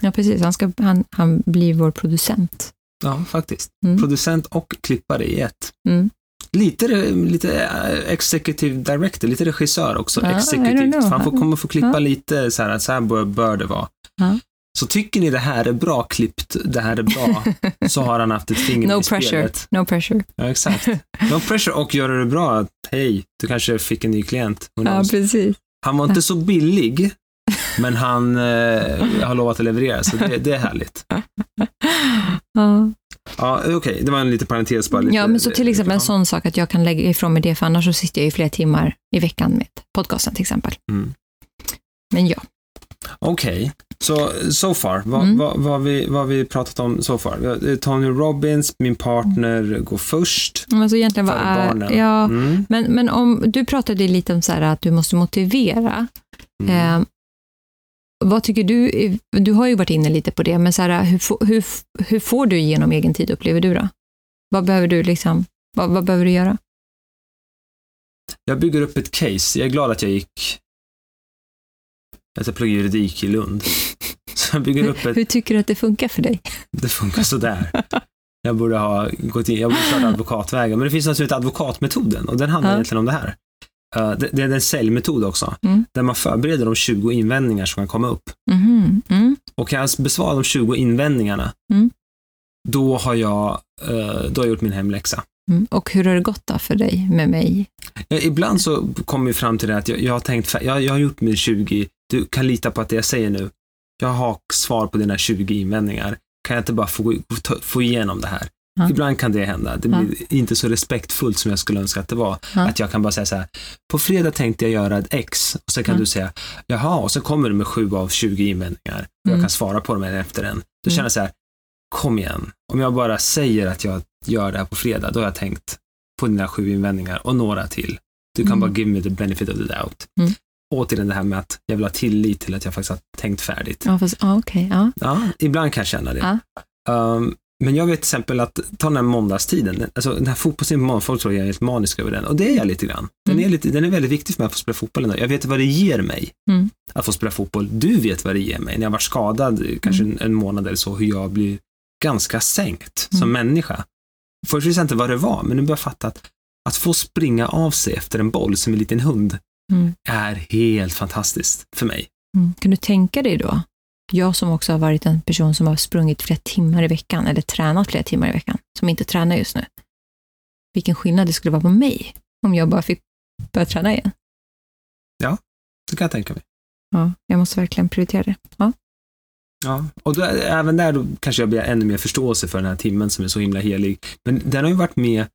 Speaker 1: Ja, precis. Han, ska, han, han blir vår producent.
Speaker 2: Ja, faktiskt.
Speaker 1: Mm.
Speaker 2: Producent och klippare i ett.
Speaker 1: Mm.
Speaker 2: Lite, lite eh, executive director, lite regissör också.
Speaker 1: Ja.
Speaker 2: För han får, kommer få klippa
Speaker 1: Ja.
Speaker 2: lite så här, så här bör, bör det vara.
Speaker 1: Ja.
Speaker 2: Så tycker ni det här är bra klippt, det här är bra, så har han haft ett finger
Speaker 1: No
Speaker 2: i
Speaker 1: pressure.
Speaker 2: spelet.
Speaker 1: No pressure.
Speaker 2: Ja, exakt. No pressure och gör det bra. Hej, du kanske fick en ny klient.
Speaker 1: Ja, precis.
Speaker 2: Han var inte så billig, men han eh, har lovat att leverera, så det, det är härligt.
Speaker 1: Ja.
Speaker 2: Ja, okej, det var en liten parentes bara. Lite,
Speaker 1: ja, men så till exempel en sån sak att jag kan lägga ifrån mig det, för annars så sitter jag i flera timmar i veckan med podcasten till exempel.
Speaker 2: Mm.
Speaker 1: Men ja,
Speaker 2: Okej, så so far, vad,
Speaker 1: Mm.
Speaker 2: vad, vad, vi, har vi pratat om so far? Eh, Tony Robbins, min partner går först.
Speaker 1: men alltså egentligen vad är... Ja,
Speaker 2: Mm.
Speaker 1: men, men om du pratade lite om så här att du måste motivera.
Speaker 2: Mm.
Speaker 1: Eh, vad tycker du? Du har ju varit inne lite på det, men så här, hur, får- hur, hur får du igenom egen tid, upplever du då? Vad behöver du liksom, vad, vad behöver du göra?
Speaker 2: Jag bygger upp ett case. Jag är glad att jag gick... Att jag pluggade juridik i Lund. Så jag bygger upp ett...
Speaker 1: Hur tycker du att det funkar för dig?
Speaker 2: Det funkar sådär. Jag borde ha gått in, jag borde kört advokatvägen. Men det finns heter advokatmetoden och den handlar
Speaker 1: Ja.
Speaker 2: egentligen om det här. Uh, det, det är en säljmetod också,
Speaker 1: Mm.
Speaker 2: där man förbereder de 20 invändningar som kan komma upp.
Speaker 1: Mhm, Mm.
Speaker 2: Och kan jag besvara de 20 invändningarna,
Speaker 1: Mm.
Speaker 2: då, har jag, eh, då har jag gjort min hemläxa.
Speaker 1: Mm. Och hur har det gått då för dig med mig?
Speaker 2: Eh, Ibland så kommer vi fram till det att jag, jag har tänkt, jag, jag har gjort min 20, du kan lita på att det jag säger nu, jag har svar på dina 20 invändningar. Kan jag inte bara få, få igenom det här?
Speaker 1: Ja.
Speaker 2: Ibland kan det hända. Det
Speaker 1: Ja.
Speaker 2: blir inte så respektfullt som jag skulle önska att det var.
Speaker 1: Ja.
Speaker 2: Att jag kan bara säga så här, på fredag tänkte jag göra ett X och sen kan du säga, jaha, och så kommer du med sju av 20 invändningar och jag
Speaker 1: Mm.
Speaker 2: kan svara på dem en efter en. Då
Speaker 1: Mm.
Speaker 2: känner jag så här, kom igen. Om jag bara säger att jag gör det här på fredag, då har jag tänkt på dina sju invändningar och några till. Du kan
Speaker 1: Mm.
Speaker 2: bara give me the benefit of the doubt.
Speaker 1: Mm.
Speaker 2: Återigen det här med att jag vill ha tillit till att jag faktiskt har tänkt färdigt.
Speaker 1: Ja, fast, ja, okej. ja.
Speaker 2: Ja, ibland kan jag känna det.
Speaker 1: Ja.
Speaker 2: Um, men jag vet till exempel att, ta den här måndagstiden, alltså den här fotbollstiden på måndag, folk tror jag är helt manisk över den. Och det är jag lite grann. Den,
Speaker 1: Mm.
Speaker 2: är, lite, den är väldigt viktig för mig att få spela fotboll. ändå. Jag vet vad det ger mig
Speaker 1: Mm.
Speaker 2: att få spela fotboll. Du vet vad det ger mig. När jag varit skadad, kanske en, en månad eller så, hur jag blir ganska sänkt som
Speaker 1: Mm.
Speaker 2: människa. Först visste jag inte vad det var, men nu börjar jag fatta att, att få springa av sig efter en boll som en liten hund
Speaker 1: Mm.
Speaker 2: är helt fantastiskt för mig.
Speaker 1: Mm. Kan du tänka dig då, jag som också har varit en person som har sprungit flera timmar i veckan, eller tränat flera timmar i veckan, som inte tränar just nu. Vilken skillnad det skulle vara på mig om jag bara fick börja träna igen.
Speaker 2: Det kan jag tänka mig.
Speaker 1: Ja, jag måste verkligen prioritera det. Ja.
Speaker 2: Ja, och då, även där då kanske jag blir ännu mer förståelse för den här timmen som är så himla helig. Men den har ju varit med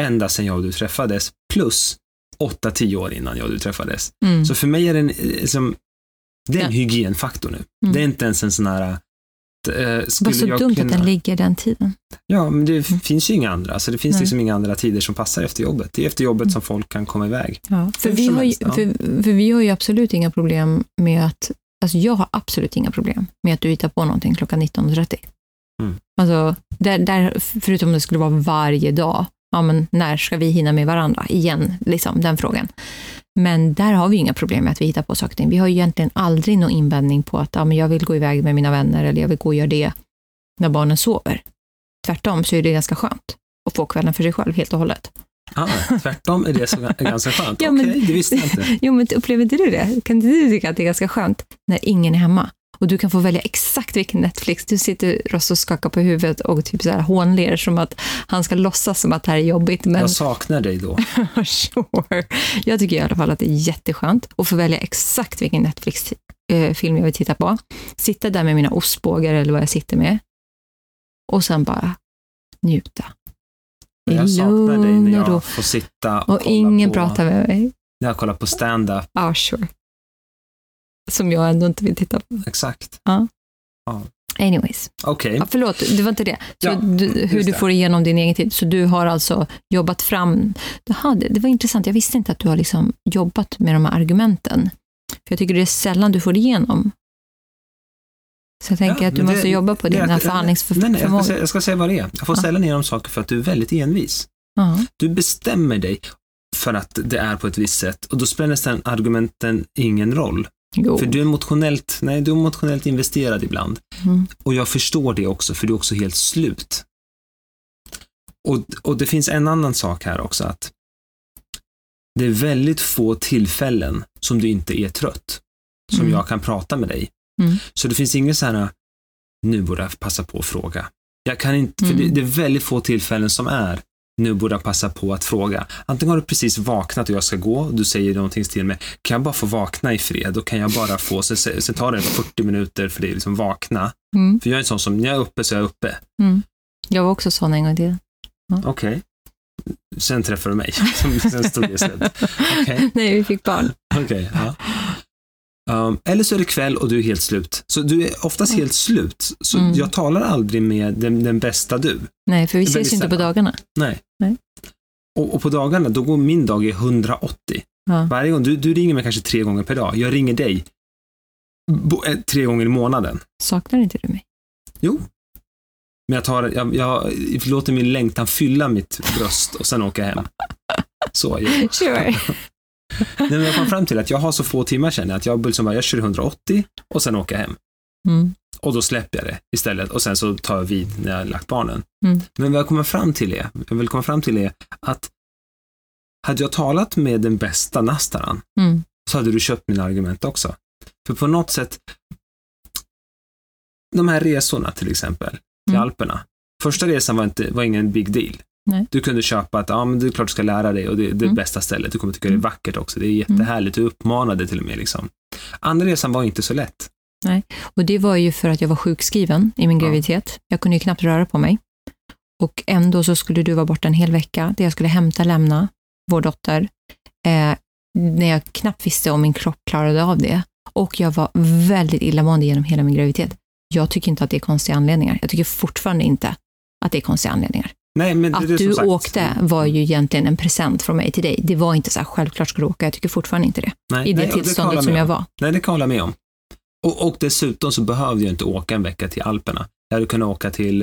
Speaker 2: ända sedan jag och du träffades, plus 8-10 år innan jag och du träffades.
Speaker 1: Mm.
Speaker 2: Så för mig är den eh, som, det är en
Speaker 1: Ja.
Speaker 2: hygienfaktor nu.
Speaker 1: Mm.
Speaker 2: Det är inte ens en sån här, äh, skulle
Speaker 1: Vad så dumt
Speaker 2: kunna...
Speaker 1: att den ligger den tiden.
Speaker 2: Ja, men det finns ju inga andra. Så det finns
Speaker 1: Nej.
Speaker 2: liksom inga andra tider som passar efter jobbet. Det är efter jobbet
Speaker 1: Mm.
Speaker 2: som folk kan komma iväg.
Speaker 1: Ja, för, vi har ju,
Speaker 2: ja.
Speaker 1: för, för vi har ju absolut inga problem med att, alltså jag har absolut inga problem med att du hittar på någonting klockan 19.30.
Speaker 2: Mm.
Speaker 1: Alltså, där, där, förutom om det skulle vara varje dag, ja men när ska vi hinna med varandra igen, liksom den frågan. Men där har vi inga problem med att vi hittar på saker. Vi har ju egentligen aldrig någon invändning på att ja, men jag vill gå iväg med mina vänner eller jag vill gå och göra det när barnen sover. Tvärtom så är det ganska skönt att få kvällen för sig själv helt och hållet.
Speaker 2: Ah, tvärtom är det så ganska skönt.
Speaker 1: Ja,
Speaker 2: Okej,
Speaker 1: men-
Speaker 2: det visste jag inte.
Speaker 1: Jo, men upplever inte du det? Kan inte du tycka att det är ganska skönt när ingen är hemma? Och du kan få välja exakt vilken Netflix. Du sitter Ross och skakar på huvudet och typ så här hånler som att han ska låtsas som att det här är jobbigt. Men
Speaker 2: Jag saknar dig då.
Speaker 1: sure. Jag tycker i alla fall att det är jätteskönt att få välja exakt vilken Netflix-film jag vill titta på. Sitta där med mina ostbågar eller vad jag sitter med. Och sen bara njuta. I
Speaker 2: Jag saknar dig när jag får sitta och,
Speaker 1: Och
Speaker 2: kolla
Speaker 1: ingen
Speaker 2: på,
Speaker 1: pratar med mig.
Speaker 2: När jag kollar på stand-up.
Speaker 1: Ja, sure. Som jag ändå inte vill titta på.
Speaker 2: Exakt.
Speaker 1: Anyways.
Speaker 2: Okej.
Speaker 1: Ja, förlåt, det var inte det. Så
Speaker 2: Ja,
Speaker 1: du, hur du
Speaker 2: det.
Speaker 1: får igenom din egen tid. Så du har alltså jobbat fram... Jaha, det, det var intressant. Jag visste inte att du har liksom jobbat med de här argumenten. För Jag tycker det är sällan du får igenom. Så jag tänker
Speaker 2: Ja,
Speaker 1: att du måste jobba på
Speaker 2: det-
Speaker 1: din här
Speaker 2: nej, nej,
Speaker 1: förhandlingsförmåga.
Speaker 2: nej, jag, ska säga, jag ska säga vad det är. Jag får
Speaker 1: Ja.
Speaker 2: ställa ner de saker för att du är väldigt envis.
Speaker 1: Ja,
Speaker 2: Du bestämmer dig för att det är på ett visst sätt och då spelar nästan argumenten ingen roll.
Speaker 1: Jo.
Speaker 2: För du är emotionellt, nej, du är emotionellt investerad ibland.
Speaker 1: Mm.
Speaker 2: Och jag förstår det också, för du är också helt slut. Och, och det finns en annan sak här också, att det är väldigt få tillfällen som du inte är trött, som
Speaker 1: Mm.
Speaker 2: jag kan prata med dig.
Speaker 1: Mm.
Speaker 2: Så det finns inget så här, nu borde jag passa på att fråga. Jag kan inte, för
Speaker 1: Mm.
Speaker 2: det, det är väldigt få tillfällen som är, nu borde jag passa på att fråga. Antingen har du precis vaknat och jag ska gå och du säger någonting till mig, kan jag bara få vakna i fred? Då kan jag bara få, så, så tar det 40 minuter för det är liksom vakna.
Speaker 1: Mm.
Speaker 2: För jag är en sån som, när jag är uppe så är jag uppe.
Speaker 1: Mm. Jag var också sån en gång i tiden.
Speaker 2: Okej. Sen träffade du mig. Sen stod slut. Okej.
Speaker 1: Nej, vi fick barn.
Speaker 2: Okej, ja. Um, eller så är det kväll och du är helt slut. Så du är oftast
Speaker 1: Mm.
Speaker 2: helt slut. Så
Speaker 1: Mm.
Speaker 2: jag talar aldrig med den, den bästa du.
Speaker 1: Nej, för vi ses ju inte på dagarna.
Speaker 2: Nej.
Speaker 1: Nej.
Speaker 2: Och, och på dagarna, då går min dag i 180.
Speaker 1: Ja.
Speaker 2: Varje gång, du, du ringer mig kanske tre gånger per dag. Jag ringer dig eh, tre gånger i månaden.
Speaker 1: Saknar inte du mig?
Speaker 2: Jo. Men jag, tar, jag, jag låter min längtan fylla mitt bröst och sen åka hem. Så. Ja.
Speaker 1: Sure.
Speaker 2: Nej, men jag kom fram till att jag har så få timmar känner jag att jag, liksom bara, jag kör 180 och sen åker jag hem.
Speaker 1: Mm.
Speaker 2: Och då släpper jag det istället och sen så tar jag vid när jag lagt barnen.
Speaker 1: Mm.
Speaker 2: Men vad jag kommer fram till är, jag vill komma fram till är att hade jag talat med den bästa Nastaran
Speaker 1: Mm.
Speaker 2: så hade du köpt mina argument också. För på något sätt, de här resorna till exempel, till
Speaker 1: Mm.
Speaker 2: Alperna. Första resan var, inte, var ingen big deal.
Speaker 1: Nej.
Speaker 2: Du kunde köpa att ja, men det är klart du ska lära dig och det, det är det
Speaker 1: Mm.
Speaker 2: bästa stället. Du kommer tycka det är
Speaker 1: Mm.
Speaker 2: vackert också. Det är jättehärligt. Du uppmanade till och med. Liksom. Andra resan var inte så lätt.
Speaker 1: Och det var ju för att jag var sjukskriven i min
Speaker 2: Ja.
Speaker 1: graviditet. Jag kunde ju knappt röra på mig. Och ändå så skulle du vara borta en hel vecka, där jag skulle hämta, lämna vår dotter. Eh, när jag knappt visste om min kropp klarade av det. Och jag var väldigt illamående genom hela min graviditet. Jag tycker inte att det är konstiga anledningar. Jag tycker fortfarande inte att det är konstiga anledningar.
Speaker 2: Nej, men det,
Speaker 1: Att
Speaker 2: det
Speaker 1: du
Speaker 2: sagt-
Speaker 1: åkte var ju egentligen en present från mig till dig. Det var inte så här, självklart ska du åka. Jag tycker fortfarande inte det.
Speaker 2: nej,
Speaker 1: I det
Speaker 2: nej,
Speaker 1: tillståndet
Speaker 2: hålla
Speaker 1: som jag var.
Speaker 2: Nej, det kan jag hålla med om. Och, och dessutom så behövde jag inte åka en vecka till Alperna. Jag hade kunnat åka till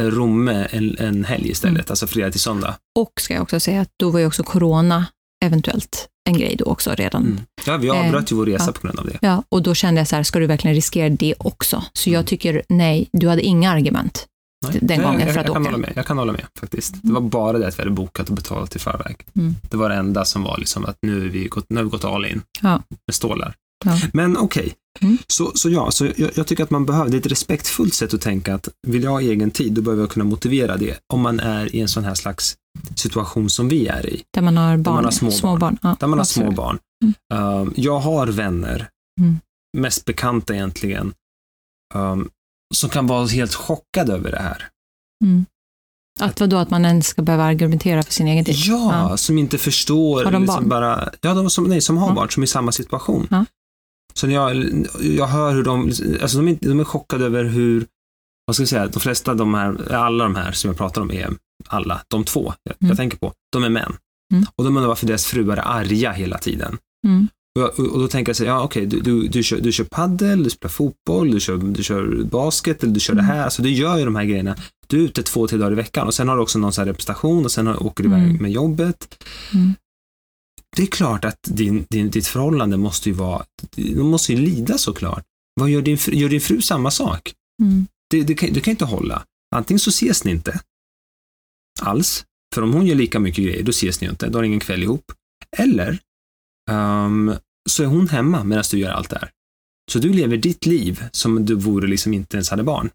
Speaker 2: eh, Romme en, en helg istället,
Speaker 1: Mm.
Speaker 2: alltså fredag till söndag.
Speaker 1: Och ska jag också säga att då var ju också corona eventuellt en grej då också redan.
Speaker 2: Mm. Ja, vi
Speaker 1: Eh,
Speaker 2: avbröt ju vår resa
Speaker 1: ja.
Speaker 2: på grund av det.
Speaker 1: Ja, och då kände jag så här, ska du verkligen riskera det också? Så jag
Speaker 2: Mm.
Speaker 1: tycker, nej, du hade inga argument
Speaker 2: Nej.
Speaker 1: den
Speaker 2: Nej,
Speaker 1: gången
Speaker 2: jag,
Speaker 1: för att
Speaker 2: jag kan
Speaker 1: åka.
Speaker 2: hålla med. Jag kan hålla med faktiskt. Det var bara det att vi hade bokat och betalat i förväg.
Speaker 1: Mm.
Speaker 2: Det var det enda som var liksom att nu, är vi gått, nu har vi gått all in
Speaker 1: Ja.
Speaker 2: med stålar.
Speaker 1: Ja.
Speaker 2: Men okej,
Speaker 1: Mm.
Speaker 2: så, så ja, så jag, jag tycker att man behöver, det är ett respektfullt sätt att tänka att vill jag ha egen tid, då behöver jag kunna motivera det. Om man är i en sån här slags situation som vi är i,
Speaker 1: Där man har barn,
Speaker 2: man har små barn.
Speaker 1: barn. Ja,
Speaker 2: där man har små barn.
Speaker 1: Mm.
Speaker 2: Um, jag har vänner,
Speaker 1: Mm.
Speaker 2: mest bekanta egentligen, um, som kan vara helt chockade över det här.
Speaker 1: Mm. Att vadå, att man ens ska behöva argumentera för sin egen tid?
Speaker 2: Ja, som inte förstår.
Speaker 1: Har de
Speaker 2: liksom
Speaker 1: barn?
Speaker 2: Bara, ja, de som, nej, som har
Speaker 1: Ja.
Speaker 2: barn, som är i samma situation.
Speaker 1: Ja.
Speaker 2: Så när jag, jag hör hur de, alltså de, är, de är chockade över hur, vad ska jag säga, de flesta av de här, alla de här som jag pratar om är alla, de två jag,
Speaker 1: Mm.
Speaker 2: jag tänker på, de är män.
Speaker 1: Mm.
Speaker 2: Och de undrar varför deras fruar är arga hela tiden.
Speaker 1: Mm.
Speaker 2: Och, då tänker jag så här, ja okej, du, du, du, kör, du kör paddel, du spelar fotboll, du kör, du kör basket eller du kör
Speaker 1: Mm.
Speaker 2: det här. Alltså du gör ju de här grejerna. Du är ute två, tre dagar i veckan och sen har du också någon så här representation och sen har, åker du iväg
Speaker 1: Mm.
Speaker 2: med jobbet.
Speaker 1: Mm.
Speaker 2: Det är klart att din, din, ditt förhållande måste ju vara, de måste ju lida såklart. Vad gör din, gör din fru samma sak?
Speaker 1: Mm.
Speaker 2: Det, det, kan, det kan inte hålla. Antingen så ses ni inte alls, för om hon gör lika mycket grejer, då ses ni inte, då har ni ingen kväll ihop. Eller ehm, så är hon hemma medan du gör allt det här. Så du lever ditt liv som du vore liksom inte ens hade barn.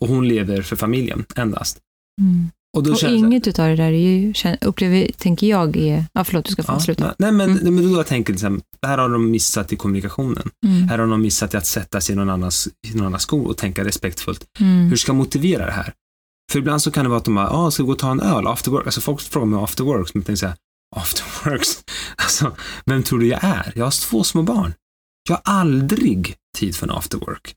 Speaker 2: Och hon lever för familjen endast.
Speaker 1: Mm.
Speaker 2: Och
Speaker 1: Och inget utav det där är ju, upplever, tänker jag är, ja förlåt du ska få
Speaker 2: Ja,
Speaker 1: sluta.
Speaker 2: nej, men,
Speaker 1: Mm.
Speaker 2: men då jag tänker liksom, det här har de missat i kommunikationen.
Speaker 1: Mm.
Speaker 2: Här har de missat i att sätta sig i någon annans, i någon annans skor och tänka respektfullt.
Speaker 1: Mm.
Speaker 2: Hur ska jag motivera det här? För ibland så kan det vara att de bara, ah, ska vi gå och ta en öl after work? Alltså folk frågar mig after work, men jag tänker så här, after works? Alltså, vem tror du jag är? Jag har två små barn. Jag har aldrig tid för en after work.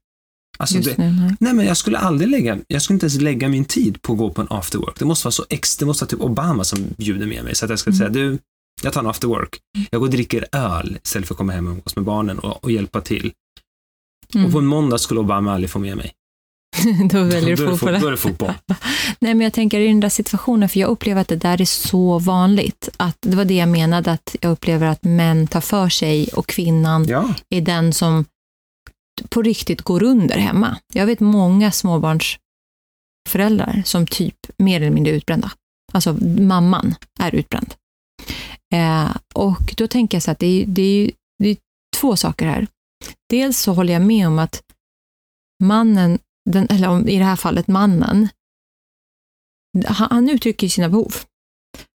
Speaker 2: Alltså det,
Speaker 1: nu, nej.
Speaker 2: nej men jag skulle aldrig lägga, jag skulle inte ens lägga min tid på att gå på en after work. Det måste vara så ex, det måste vara typ Obama som bjuder med mig. Så att jag ska
Speaker 1: Mm.
Speaker 2: säga, du, jag tar en after work. Jag går och dricker öl istället för att komma hem och umgås med barnen och, och hjälpa till.
Speaker 1: Mm.
Speaker 2: Och på en måndag skulle Obama aldrig få med mig.
Speaker 1: Då väljer du
Speaker 2: är det, fo-
Speaker 1: fotboll.
Speaker 2: då är det fotboll.
Speaker 1: Nej, men jag tänker i den där situationen, för jag upplever att det där är så vanligt. Att det var det jag menade, att jag upplever att män tar för sig och kvinnan
Speaker 2: Ja,
Speaker 1: är den som på riktigt går under hemma. Jag vet många småbarnsföräldrar som typ mer eller mindre är utbrända. Alltså mamman är utbränd. Eh, och då tänker jag så att det är, det, är, det är två saker här. Dels så håller jag med om att mannen, den, eller om, i det här fallet mannen, han, han uttrycker sina behov.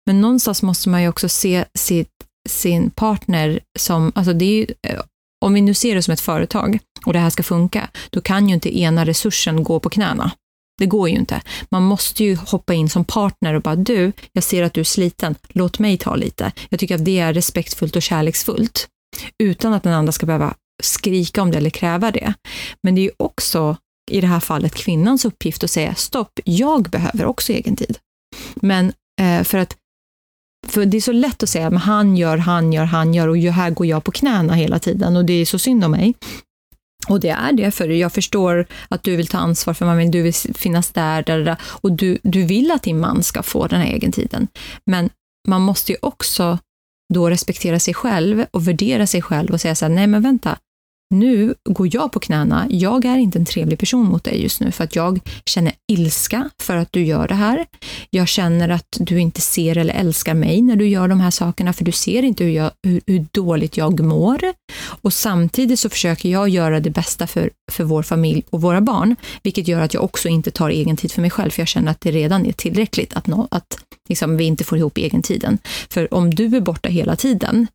Speaker 1: Men någonstans måste man ju också se sitt, sin partner som, alltså det är ju, eh, om vi nu ser det som ett företag och det här ska funka, då kan ju inte ena resursen gå på knäna. Det går ju inte. Man måste ju hoppa in som partner och bara, du, jag ser att du är sliten, låt mig ta lite. Jag tycker att det är respektfullt och kärleksfullt, utan att den andra ska behöva skrika om det eller kräva det. Men det är ju också i det här fallet kvinnans uppgift att säga stopp, jag behöver också egen tid. Men eh, för att för det är så lätt att säga, men han gör, han gör, han gör och här går jag på knäna hela tiden och det är så synd om mig. Och det är det, för jag förstår att du vill ta ansvar för mamma, du vill finnas där, där, där och du, du vill att din man ska få den här egentiden. Men man måste ju också då respektera sig själv och värdera sig själv och säga så här, nej men vänta, nu går jag på knäna. Jag är inte en trevlig person mot dig just nu för att jag känner ilska för att du gör det här. Jag känner att du inte ser eller älskar mig när du gör de här sakerna för du ser inte hur, jag, hur, hur dåligt jag mår. Och samtidigt så försöker jag göra det bästa för, för vår familj och våra barn, vilket gör att jag också inte tar egen tid för mig själv för jag känner att det redan är tillräckligt att, nå, att liksom, vi inte får ihop egentiden. För om du är borta hela tiden,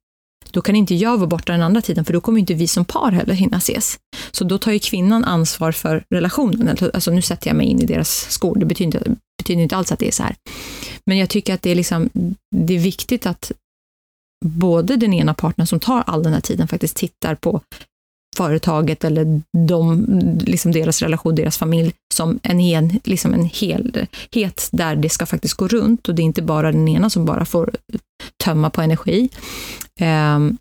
Speaker 1: då kan inte jag vara borta den andra tiden, för då kommer inte vi som par heller hinna ses. Så då tar ju kvinnan ansvar för relationen. Alltså, alltså nu sätter jag mig in i deras skor, det betyder inte, betyder inte alls att det är så här. Men jag tycker att det är, liksom, det är viktigt att både den ena partnern som tar all den här tiden faktiskt tittar på företaget eller de, liksom deras relation, deras familj som en, hel, liksom en helhet där det ska faktiskt gå runt och det är inte bara den ena som bara får tömma på energi.
Speaker 2: Um,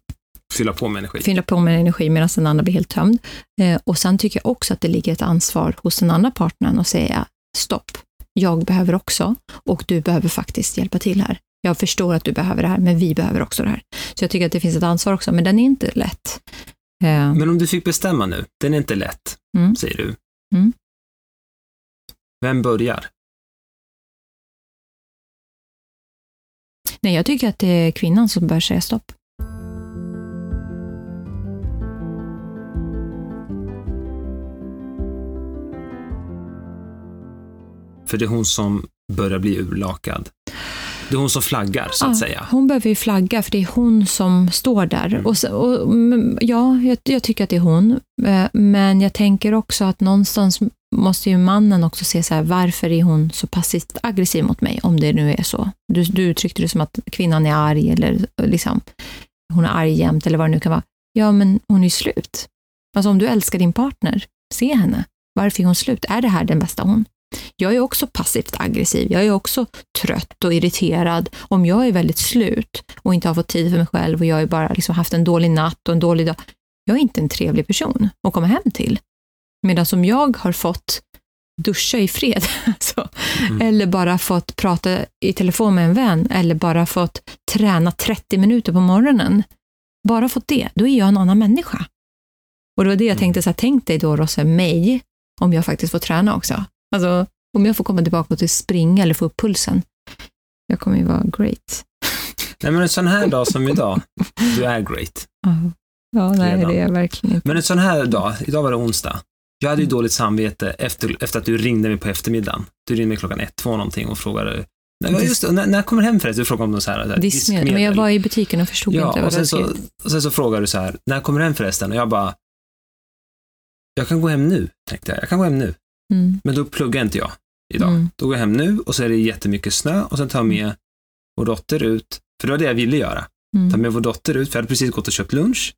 Speaker 2: fylla på med energi.
Speaker 1: Fylla på med energi medan den andra blir helt tömd. Uh, och sen tycker jag också att det ligger ett ansvar hos den andra partnern att säga stopp, jag behöver också och du behöver faktiskt hjälpa till här. Jag förstår att du behöver det här, men vi behöver också det här. Så jag tycker att det finns ett ansvar också, men den är inte lätt.
Speaker 2: Uh, men om du fick bestämma nu, den är inte lätt, mm. säger du. Mm. Vem börjar?
Speaker 1: Nej, jag tycker att det är kvinnan som bör säga stopp.
Speaker 2: För det är hon som börjar bli urlakad. Det är hon som flaggar, så att ja, säga.
Speaker 1: Hon behöver ju flagga, för det är hon som står där. Mm. Och, och, ja, jag, jag, tycker att det är hon. Eh, men jag tänker också att någonstans måste ju mannen också se så här, varför är hon så passivt aggressiv mot mig, om det nu är så. Du, du uttryckte det som att kvinnan är arg, eller liksom, hon är arg jämt, eller vad det nu kan vara. Ja, men hon är ju slut. Alltså om du älskar din partner, se henne. Varför är hon slut? Är det här den bästa hon? Jag är också passivt aggressiv. Jag är också trött och irriterad. Om jag är väldigt slut och inte har fått tid för mig själv och jag har bara liksom haft en dålig natt och en dålig dag. Jag är inte en trevlig person att komma hem till. Medan som jag har fått duscha i fred, så, mm. eller bara fått prata i telefon med en vän, eller bara fått träna 30 minuter på morgonen, bara fått det, då är jag en annan människa. Och det var det jag mm. tänkte, så här, tänk dig då Rosse, mig, om jag faktiskt får träna också. Alltså, om jag får komma tillbaka till springa eller få upp pulsen, jag kommer ju vara great.
Speaker 2: Nej, men en sån här dag som idag, du är great.
Speaker 1: Ja, nej, Redan. det är jag verkligen inte.
Speaker 2: Men en sån här dag, idag var det onsdag, jag hade ju mm. dåligt samvete efter, efter att du ringde mig på eftermiddagen. Du ringde mig klockan ett, två någonting och frågade Nej, just när, när kommer hem förresten? Du frågade om någon så här,
Speaker 1: diskmedel. diskmedel. Men jag var i butiken och förstod
Speaker 2: ja,
Speaker 1: inte vad
Speaker 2: och sen, så, och sen så frågade du så här, när kommer du hem förresten? Och jag bara, jag kan gå hem nu, tänkte jag. Jag kan gå hem nu. Mm. Men då pluggar inte jag idag. Mm. Då går jag hem nu och så är det jättemycket snö och sen tar jag med vår dotter ut, för det var det jag ville göra. Mm. Ta med vår dotter ut, för jag hade precis gått och köpt lunch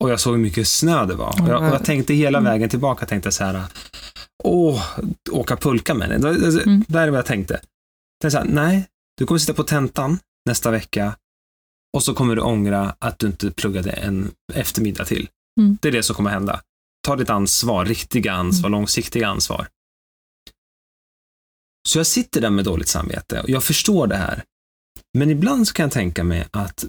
Speaker 2: och jag såg hur mycket snö det var. Och jag, och jag tänkte hela mm. vägen tillbaka, tänkte så här, åh, åka pulka med henne. Mm. Där är vad jag tänkte. tänkte så här, nej, du kommer sitta på tentan nästa vecka och så kommer du ångra att du inte pluggade en eftermiddag till. Mm. Det är det som kommer hända. Ta ditt ansvar, riktiga ansvar, mm. långsiktiga ansvar. Så jag sitter där med dåligt samvete och jag förstår det här. Men ibland så kan jag tänka mig att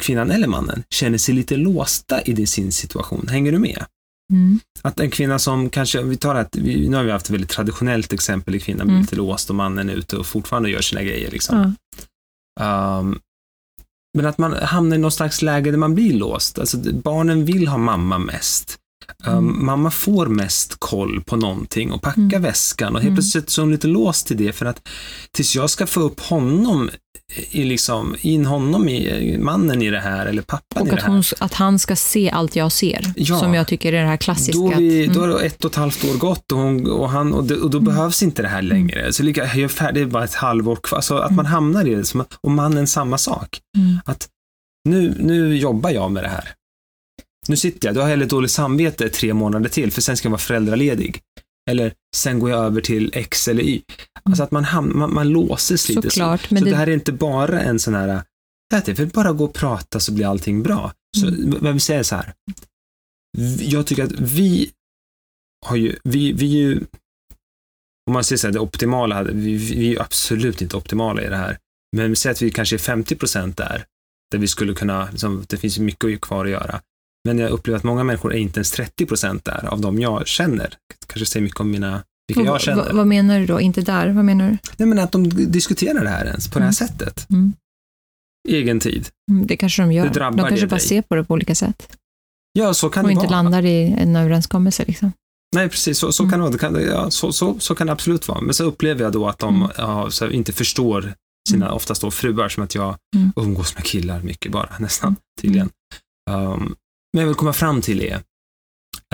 Speaker 2: kvinnan eller mannen känner sig lite låsta i sin situation. Hänger du med? Mm. Att en kvinna som kanske, vi tar att, nu har vi haft ett väldigt traditionellt exempel, kvinnan blir mm. lite låst och mannen är ute och fortfarande gör sina grejer. Liksom. Mm. Um, men att man hamnar i något slags läge där man blir låst. Alltså, barnen vill ha mamma mest. Um, mamma får mest koll på någonting och packar mm. väskan och helt mm. plötsligt så är hon lite låst till det för att tills jag ska få upp honom i liksom, in honom i, mannen i det här, eller pappan
Speaker 1: och
Speaker 2: i det här.
Speaker 1: Och att han ska se allt jag ser, ja, som jag tycker är det här klassiska.
Speaker 2: Då, vi, mm. då har ett och ett halvt år gått och, hon, och, han, och, det, och då mm. behövs inte det här mm. längre. Så lika, jag är färdig, det är bara ett halvår kvar. Alltså att man hamnar i det, och mannen samma sak. Att nu, nu jobbar jag med det här. Nu sitter jag, då har jag dåligt samvete tre månader till, för sen ska jag vara föräldraledig. Eller sen går jag över till X eller Y. Alltså att man, ham- man, man låses lite.
Speaker 1: Såklart,
Speaker 2: så. Så det... det här är inte bara en sån här, det är väl bara gå och prata så blir allting bra. Så mm. vi säger så här, jag tycker att vi har ju, vi, vi är ju, om man säger så här, det optimala, vi, vi är ju absolut inte optimala i det här. Men vi säger att vi kanske är 50 procent där, där vi skulle kunna, liksom, det finns mycket kvar att göra. Men jag upplever att många människor är inte ens 30 procent där av de jag känner. Kanske säger mycket om mina, vilka
Speaker 1: Och
Speaker 2: jag känner.
Speaker 1: vad, vad menar du då? Inte där? Vad menar du?
Speaker 2: Nej, men att de diskuterar det här ens på det här
Speaker 1: Mm.
Speaker 2: sättet.
Speaker 1: Mm.
Speaker 2: Egen tid.
Speaker 1: Mm, Det kanske de gör.
Speaker 2: Det
Speaker 1: de kanske bara
Speaker 2: dig.
Speaker 1: ser på det på olika sätt.
Speaker 2: Ja, så kan
Speaker 1: och
Speaker 2: det
Speaker 1: inte
Speaker 2: vara.
Speaker 1: landar i en överenskommelse. Liksom.
Speaker 2: Nej, precis. Så, så
Speaker 1: Mm.
Speaker 2: kan det vara. Det kan, ja, så, så, så kan det absolut vara. Men så upplever jag då att de
Speaker 1: Mm.
Speaker 2: ja, inte förstår sina,
Speaker 1: Mm.
Speaker 2: oftast då fruar, som att jag
Speaker 1: Mm.
Speaker 2: umgås med killar mycket bara, nästan,
Speaker 1: Mm.
Speaker 2: tydligen. Um, men jag vill komma fram till är,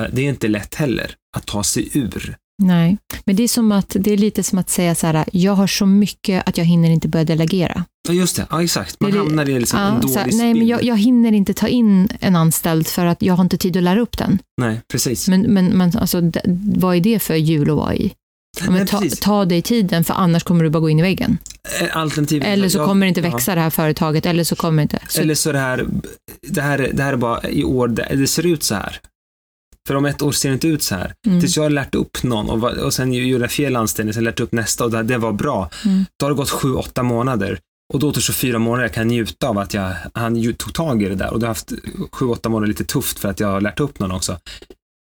Speaker 2: eh, det är inte lätt heller att ta sig ur.
Speaker 1: Nej, men det är, som att, det är lite som att säga så här, jag har så mycket att jag hinner inte börja delegera.
Speaker 2: Ja, just det. Ja, exakt. Man
Speaker 1: Det
Speaker 2: hamnar i liksom en
Speaker 1: Ja,
Speaker 2: dålig
Speaker 1: så här, nej, men jag, jag hinner inte ta in en anställd för att jag har inte tid att lära upp den.
Speaker 2: Nej, precis.
Speaker 1: Men, men, men alltså, vad är det för hjul att vara i? Ja, men ta, ta dig tiden, för annars kommer du bara gå in i väggen.
Speaker 2: Eh, Alternativet,
Speaker 1: Eller så
Speaker 2: jag-
Speaker 1: kommer det inte
Speaker 2: ja.
Speaker 1: växa det här företaget, eller så kommer det inte... Så,
Speaker 2: Eller så det här, det här, är- det här är bara i år, det, det ser ut så här. För om ett år ser det inte ut så här.
Speaker 1: mm,
Speaker 2: Tills jag har lärt upp någon och, och sen gjorde jag fel anställning, sen lärt upp nästa och det, det var bra.
Speaker 1: mm,
Speaker 2: Då har det gått sju, åtta månader. Och då återstår fyra månader jag kan njuta av att jag, han tog tag i det där. Och då har jag haft sju, åtta månader lite tufft för att jag har lärt upp någon också.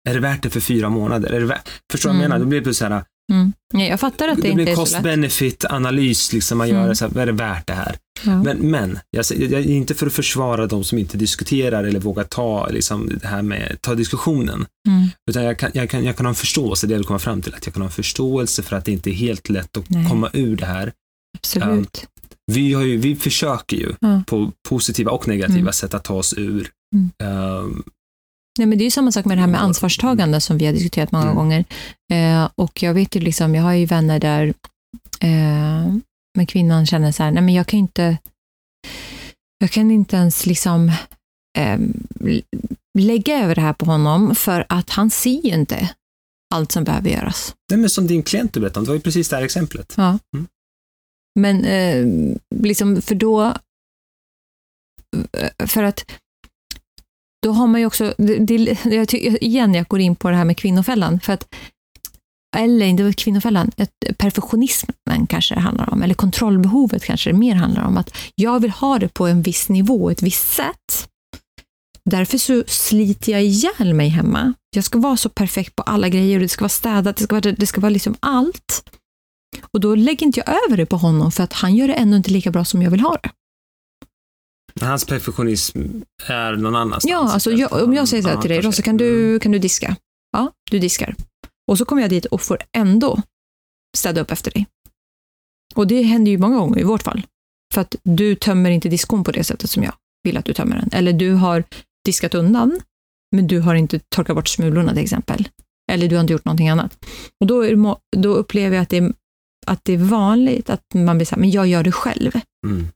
Speaker 2: Är det värt det för fyra månader? Är det värt, förstår du vad jag
Speaker 1: Mm.
Speaker 2: menar? Då blir det så här,
Speaker 1: mm. Nej, jag fattar att det,
Speaker 2: det
Speaker 1: inte
Speaker 2: blir
Speaker 1: är så lätt.
Speaker 2: cost-benefit-analys, liksom man gör
Speaker 1: Mm.
Speaker 2: det så här, är det värt det här?
Speaker 1: Ja.
Speaker 2: Men, men jag, jag är inte för att försvara de som inte diskuterar eller vågar ta, liksom, det här med, ta diskussionen.
Speaker 1: Mm.
Speaker 2: Utan jag kan, jag, kan, jag kan ha en förståelse, det jag vill komma fram till, att jag kan ha en förståelse för att det inte är helt lätt att
Speaker 1: Nej.
Speaker 2: komma ur det här.
Speaker 1: Absolut.
Speaker 2: Vi, har ju, vi försöker ju
Speaker 1: Ja.
Speaker 2: på positiva och negativa
Speaker 1: Mm.
Speaker 2: sätt att ta oss ur.
Speaker 1: Mm. Nej, men det är ju samma sak med det här med ansvarstagande som vi har diskuterat många
Speaker 2: Mm.
Speaker 1: gånger. Eh, och jag vet ju liksom, jag har ju vänner där eh, men kvinnan känner så här, nej men jag kan inte, jag kan inte ens liksom eh, lägga över det här på honom för att han ser ju inte allt som behöver göras.
Speaker 2: nej, men som din klient du berättade om, det var ju precis det här exemplet.
Speaker 1: Ja.
Speaker 2: Mm.
Speaker 1: Men eh, liksom, för då, för att då har man ju också, det, det, jag ty, igen jag går in på det här med kvinnofällan, för att eller inte kvinnofällan, perfektionismen kanske det handlar om, eller kontrollbehovet kanske det mer handlar om, att jag vill ha det på en viss nivå, ett visst sätt. Därför så sliter jag ihjäl mig hemma. Jag ska vara så perfekt på alla grejer och det ska vara städat, det ska vara, det ska vara liksom allt. Och då lägger inte jag över det på honom för att han gör det ändå inte lika bra som jag vill ha det.
Speaker 2: Hans perfektionism är någon annanstans.
Speaker 1: Ja, alltså jag, om jag säger så här till dig. Rosse, kan du, kan du diska? Ja, du diskar. Och så kommer jag dit och får ändå städa upp efter dig. Och det händer ju många gånger i vårt fall. För att du tömmer inte diskon på det sättet som jag vill att du tömmer den. Eller du har diskat undan, men du har inte torkat bort smulorna till exempel. Eller du har inte gjort någonting annat. Och då, det, då upplever jag att det, är, att det är vanligt att man blir så här, men jag gör det själv.
Speaker 2: Mm.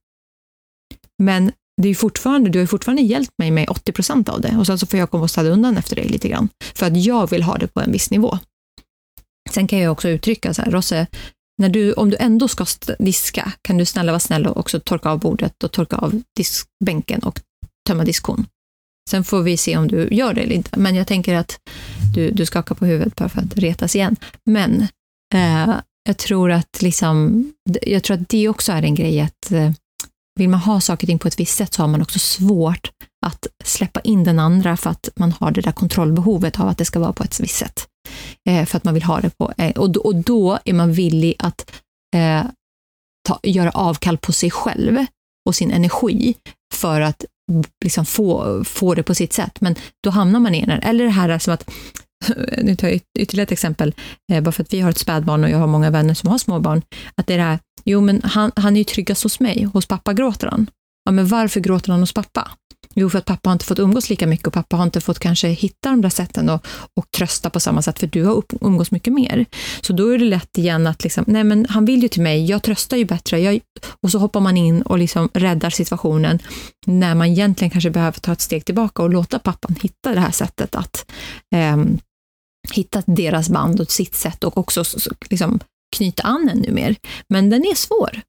Speaker 1: Men det är fortfarande, du har fortfarande hjälpt mig med 80 procent av det och sen så får jag komma och städa undan efter dig lite grann. För att jag vill ha det på en viss nivå. Sen kan jag också uttrycka så här, Rosse, när du, om du ändå ska diska, kan du snälla vara snäll och också torka av bordet och torka av diskbänken och tömma diskon. Sen får vi se om du gör det eller inte. Men jag tänker att du, du skakar på huvudet bara för att retas igen. Men eh, jag tror att liksom, jag tror att det också är en grej att eh, vill man ha saker och ting på ett visst sätt så har man också svårt att släppa in den andra för att man har det där kontrollbehovet av att det ska vara på ett visst sätt. Eh, för att man vill ha det på, eh, och, då- och då är man villig att eh, ta, göra avkall på sig själv och sin energi för att liksom få, få det på sitt sätt. Men då hamnar man i den. Eller det här som att, nu tar jag ytterligare ett exempel, eh, bara för att vi har ett spädbarn och jag har många vänner som har småbarn, att det är det här, jo men han, han är ju tryggast hos mig, hos pappa gråter han. Ja men varför gråter han hos pappa? Jo, för att pappa har inte fått umgås lika mycket och pappa har inte fått kanske hitta de där sätten och, och trösta på samma sätt, för du har upp- umgås mycket mer. Så då är det lätt igen att liksom, nej men han vill ju till mig, jag tröstar ju bättre, jag, och så hoppar man in och liksom räddar situationen, när man egentligen kanske behöver ta ett steg tillbaka och låta pappan hitta det här sättet att eh, hitta deras band och sitt sätt och också liksom, knyta an ännu mer. Men den är svår.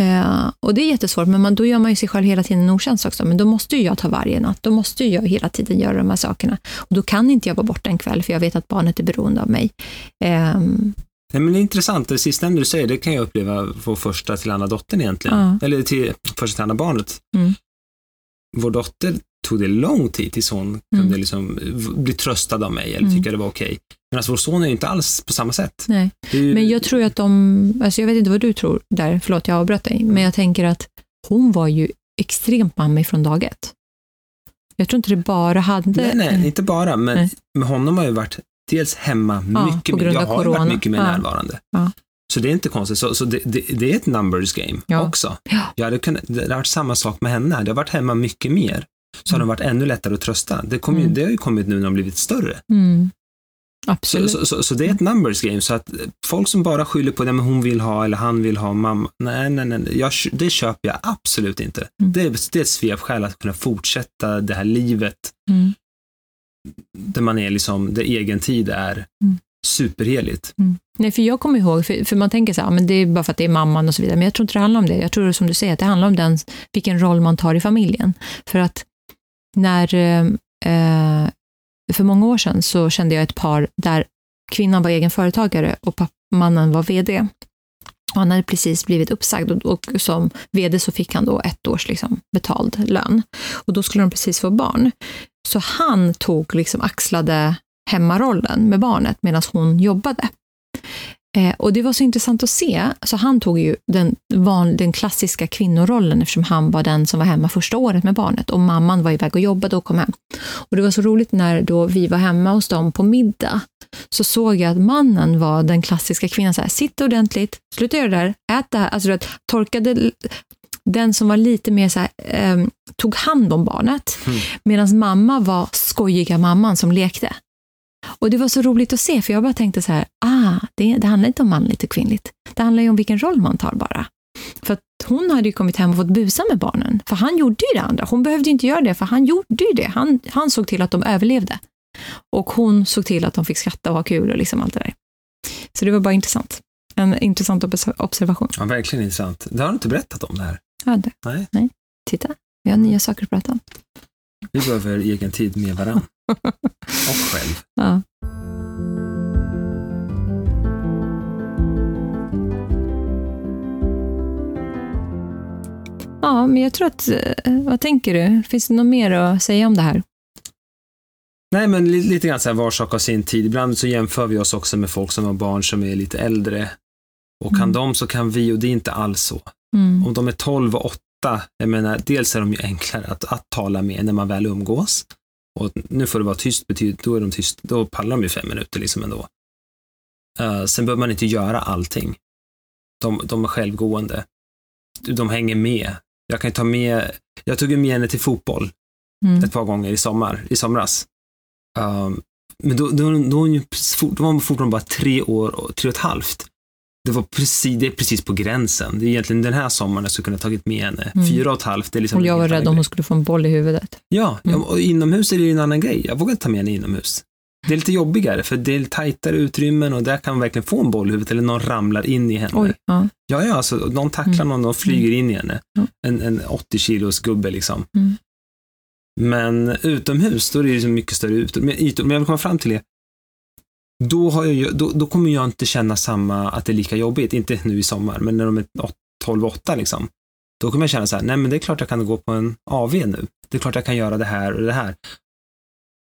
Speaker 1: Eh, och det är jättesvårt, men man, då gör man ju sig själv hela tiden en otjänst också. Men då måste ju jag ta varje natt. Då måste ju jag hela tiden göra de här sakerna. Och då kan inte jag vara borta en kväll, för jag vet att barnet är beroende av mig. Eh,
Speaker 2: Nej, men det är intressant, det sista du säger, det kan jag uppleva på första till andra dottern egentligen.
Speaker 1: Ja.
Speaker 2: Eller till första till andra barnet.
Speaker 1: Mm.
Speaker 2: Vår dotter tog det lång tid tills hon kunde liksom bli tröstad av mig eller
Speaker 1: Mm.
Speaker 2: tycka det var okej. Men alltså vår son är ju inte alls på samma sätt.
Speaker 1: nej.
Speaker 2: Ju-
Speaker 1: Men jag tror att de, alltså jag vet inte vad du tror där, förlåt jag avbröt dig, men jag tänker att hon var ju extremt mammig från dag ett. Jag tror inte det bara hade...
Speaker 2: Nej, nej, inte bara, men
Speaker 1: Nej.
Speaker 2: med honom har jag varit dels hemma
Speaker 1: Ja,
Speaker 2: mycket
Speaker 1: på
Speaker 2: mer.
Speaker 1: grund
Speaker 2: Jag har
Speaker 1: corona.
Speaker 2: varit mycket mer
Speaker 1: Ja.
Speaker 2: närvarande.
Speaker 1: Ja.
Speaker 2: Så det är inte konstigt. Så, så det, det, det är ett numbers game
Speaker 1: Ja.
Speaker 2: också.
Speaker 1: Ja.
Speaker 2: Jag hade kunnat, det har varit samma sak med henne. Hade jag varit hemma mycket mer så hade det varit ännu lättare att trösta. Det, kom ju,
Speaker 1: Mm.
Speaker 2: det har ju kommit nu när de blivit större.
Speaker 1: Mm.
Speaker 2: Så,
Speaker 1: Absolut.
Speaker 2: så, så, så det är ett numbers game. Så att folk som bara skyller på det men hon vill ha eller han vill ha mamma. Nej, nej, nej. Jag, det köper jag absolut inte.
Speaker 1: Mm.
Speaker 2: Det, är, det är ett svepskäl att kunna fortsätta det här livet
Speaker 1: Mm.
Speaker 2: där man är liksom, där egen tid är
Speaker 1: Mm.
Speaker 2: superheligt.
Speaker 1: Nej, för jag kommer ihåg, för, för man tänker så här, men det är bara för att det är mamman och så vidare, men jag tror inte det handlar om det. Jag tror som du säger, att det handlar om den, vilken roll man tar i familjen. För att när, eh, eh för många år sedan så kände jag ett par där kvinnan var egen företagare och mannen var VD. Och han hade precis blivit uppsagd och, och som VD så fick han då ett års liksom betald lön. Och då skulle de precis få barn. Så han tog liksom axlade hemmarollen med barnet medan hon jobbade. Eh, och det var så intressant att se. Så han tog ju den, van, den klassiska kvinnorollen eftersom han var den som var hemma första året med barnet och mamman var iväg och jobbade och kom hem. Och det var så roligt när då vi var hemma hos dem på middag så såg jag att mannen var den klassiska kvinnan. Så här, Sitt ordentligt, sluta göra det där, ät det här. Alltså, vet, torkade den som var lite mer så här, ehm, tog hand om barnet.
Speaker 2: Mm.
Speaker 1: Medan mamma var skojiga mamman som lekte. Och det var så roligt att se, för jag bara tänkte så här, ah, det, det handlar inte om manligt och kvinnligt. Det handlar ju om vilken roll man tar bara. För att hon hade ju kommit hem och fått busa med barnen, för han gjorde ju det andra. Hon behövde inte göra det, för han gjorde ju det. Han, han såg till att de överlevde. Och hon såg till att de fick skratta och ha kul och liksom allt det där. Så det var bara intressant. En intressant obs- observation.
Speaker 2: Ja, verkligen intressant. Det har du inte berättat om det här.
Speaker 1: Ja, det.
Speaker 2: Nej.
Speaker 1: Nej. Titta, vi har nya saker att prata om.
Speaker 2: Vi behöver egen tid med varandra. Och själv.
Speaker 1: Ja. Ja, men jag tror att, eh, vad tänker du? Finns det något mer att säga om det här?
Speaker 2: Nej, men li- lite grann så här var sak har sin tid. Ibland så jämför vi oss också med folk som har barn som är lite äldre. Och kan
Speaker 1: Mm.
Speaker 2: de så kan vi och det är inte alls så.
Speaker 1: Mm.
Speaker 2: Om de är 12 och 8, jag menar, dels är de ju enklare att, att tala med när man väl umgås. Och nu får det vara tyst, betyder, då är de tyst, då pallar de ju fem minuter liksom ändå. Uh, sen behöver man inte göra allting. De, de är självgående. De hänger med. Jag kan ta med, jag tog ju med henne till fotboll
Speaker 1: Mm.
Speaker 2: ett par gånger i sommar, i somras. Um, men då, då, då, då, var hon ju fortfarande bara tre år tre och ett halvt. Det, var precis, det är precis på gränsen. Det är egentligen den här sommaren jag skulle kunna tagit med henne.
Speaker 1: Mm.
Speaker 2: Fyra och ett halvt, det är liksom
Speaker 1: Och jag var rädd om hon skulle få en boll i huvudet.
Speaker 2: Ja,
Speaker 1: Mm.
Speaker 2: och inomhus är det ju en annan grej. Jag vågar inte ta med henne inomhus. Det är lite jobbigare, för det är tajtare utrymmen och där kan man verkligen få en boll i huvudet eller någon ramlar in i henne.
Speaker 1: Oj, ja.
Speaker 2: Ja, ja, alltså någon tacklar
Speaker 1: Mm.
Speaker 2: någon, någon flyger in i henne.
Speaker 1: Ja.
Speaker 2: En, en 80 kilos gubbe liksom.
Speaker 1: Mm.
Speaker 2: Men utomhus, då är det så mycket större ytor. Men, ytor. Men jag vill komma fram till det. Då, har jag, då, då kommer jag inte känna samma, att det är lika jobbigt. Inte nu i sommar, men när de är 12-8 liksom. Då kommer jag känna så här, nej men det är klart jag kan gå på en AV nu. Det är klart jag kan göra det här och det här.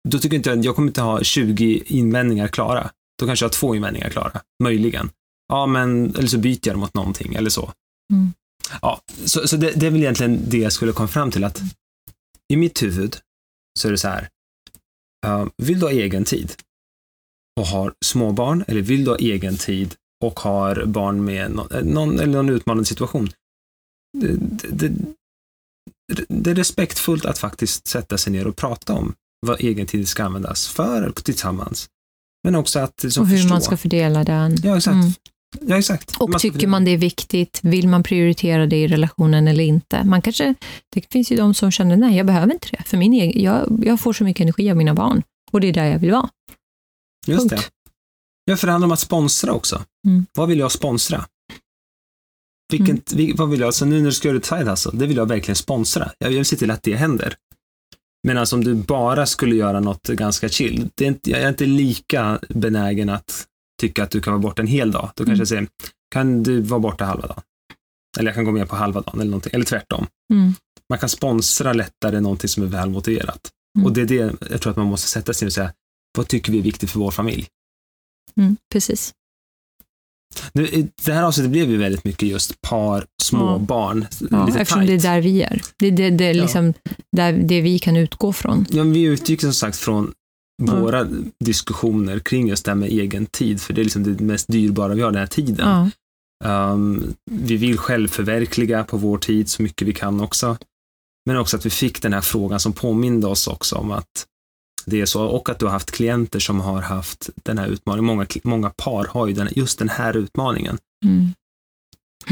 Speaker 2: Då tycker inte jag, jag kommer inte ha 20 invändningar klara. Då kanske jag har två invändningar klara, möjligen. Ja, men, eller så byter jag dem mot någonting, eller så.
Speaker 1: Mm.
Speaker 2: Ja, så, så det, det är väl egentligen det jag skulle komma fram till, att i mitt huvud så är det så här, uh, vill du ha egen tid och har småbarn, eller vill du ha egen tid och har barn med någon, eh, någon, eller någon utmanande situation? Det, det, det, det är respektfullt att faktiskt sätta sig ner och prata om vad egen tid ska användas för tillsammans. Men också att liksom,
Speaker 1: Och hur
Speaker 2: förstå.
Speaker 1: man ska fördela den.
Speaker 2: Ja, exakt.
Speaker 1: Mm.
Speaker 2: Ja, exakt.
Speaker 1: Och
Speaker 2: ska
Speaker 1: tycker man det är viktigt? Vill man prioritera det i relationen eller inte? Man kanske, det finns ju de som känner, nej, jag behöver inte det. För min egen, jag, jag får så mycket energi av mina barn. Och det är där jag vill vara.
Speaker 2: Just
Speaker 1: Punkt.
Speaker 2: det. Ja, för det handlar om att sponsra också.
Speaker 1: Mm.
Speaker 2: Vad vill jag sponsra? Vilken,
Speaker 1: Mm.
Speaker 2: vad vill jag? Så nu när du ska göra ett side hustle, det vill jag verkligen sponsra. Jag vill se till att det händer. Men alltså om du bara skulle göra något ganska chill, det är inte, jag är inte lika benägen att tycka att du kan vara borta en hel dag. Då kanske
Speaker 1: Mm.
Speaker 2: jag säger, kan du vara borta halva dagen? Eller jag kan gå med på halva dagen, eller, någonting, eller tvärtom.
Speaker 1: Mm.
Speaker 2: Man kan sponsra lättare någonting som är väl motiverat.
Speaker 1: Mm.
Speaker 2: Och det är det jag tror att man måste sätta sig och säga, vad tycker vi är viktigt för vår familj?
Speaker 1: Mm. Precis.
Speaker 2: Nu, det här avsnittet blev ju väldigt mycket just par, små
Speaker 1: Ja.
Speaker 2: barn.
Speaker 1: Ja, eftersom det är där vi är. Det är det, det, är
Speaker 2: Ja.
Speaker 1: liksom där det vi kan utgå från.
Speaker 2: Ja, vi utgick som sagt från våra diskussioner kring just det här med egen tid, för det är liksom det mest dyrbara vi har, den här tiden.
Speaker 1: Ja.
Speaker 2: Um, vi vill självförverkliga på vår tid så mycket vi kan också. Men också att vi fick den här frågan som påminde oss också om att det är så, och att du har haft klienter som har haft den här utmaningen. Många, många par har ju den, just den här utmaningen.
Speaker 1: Mm.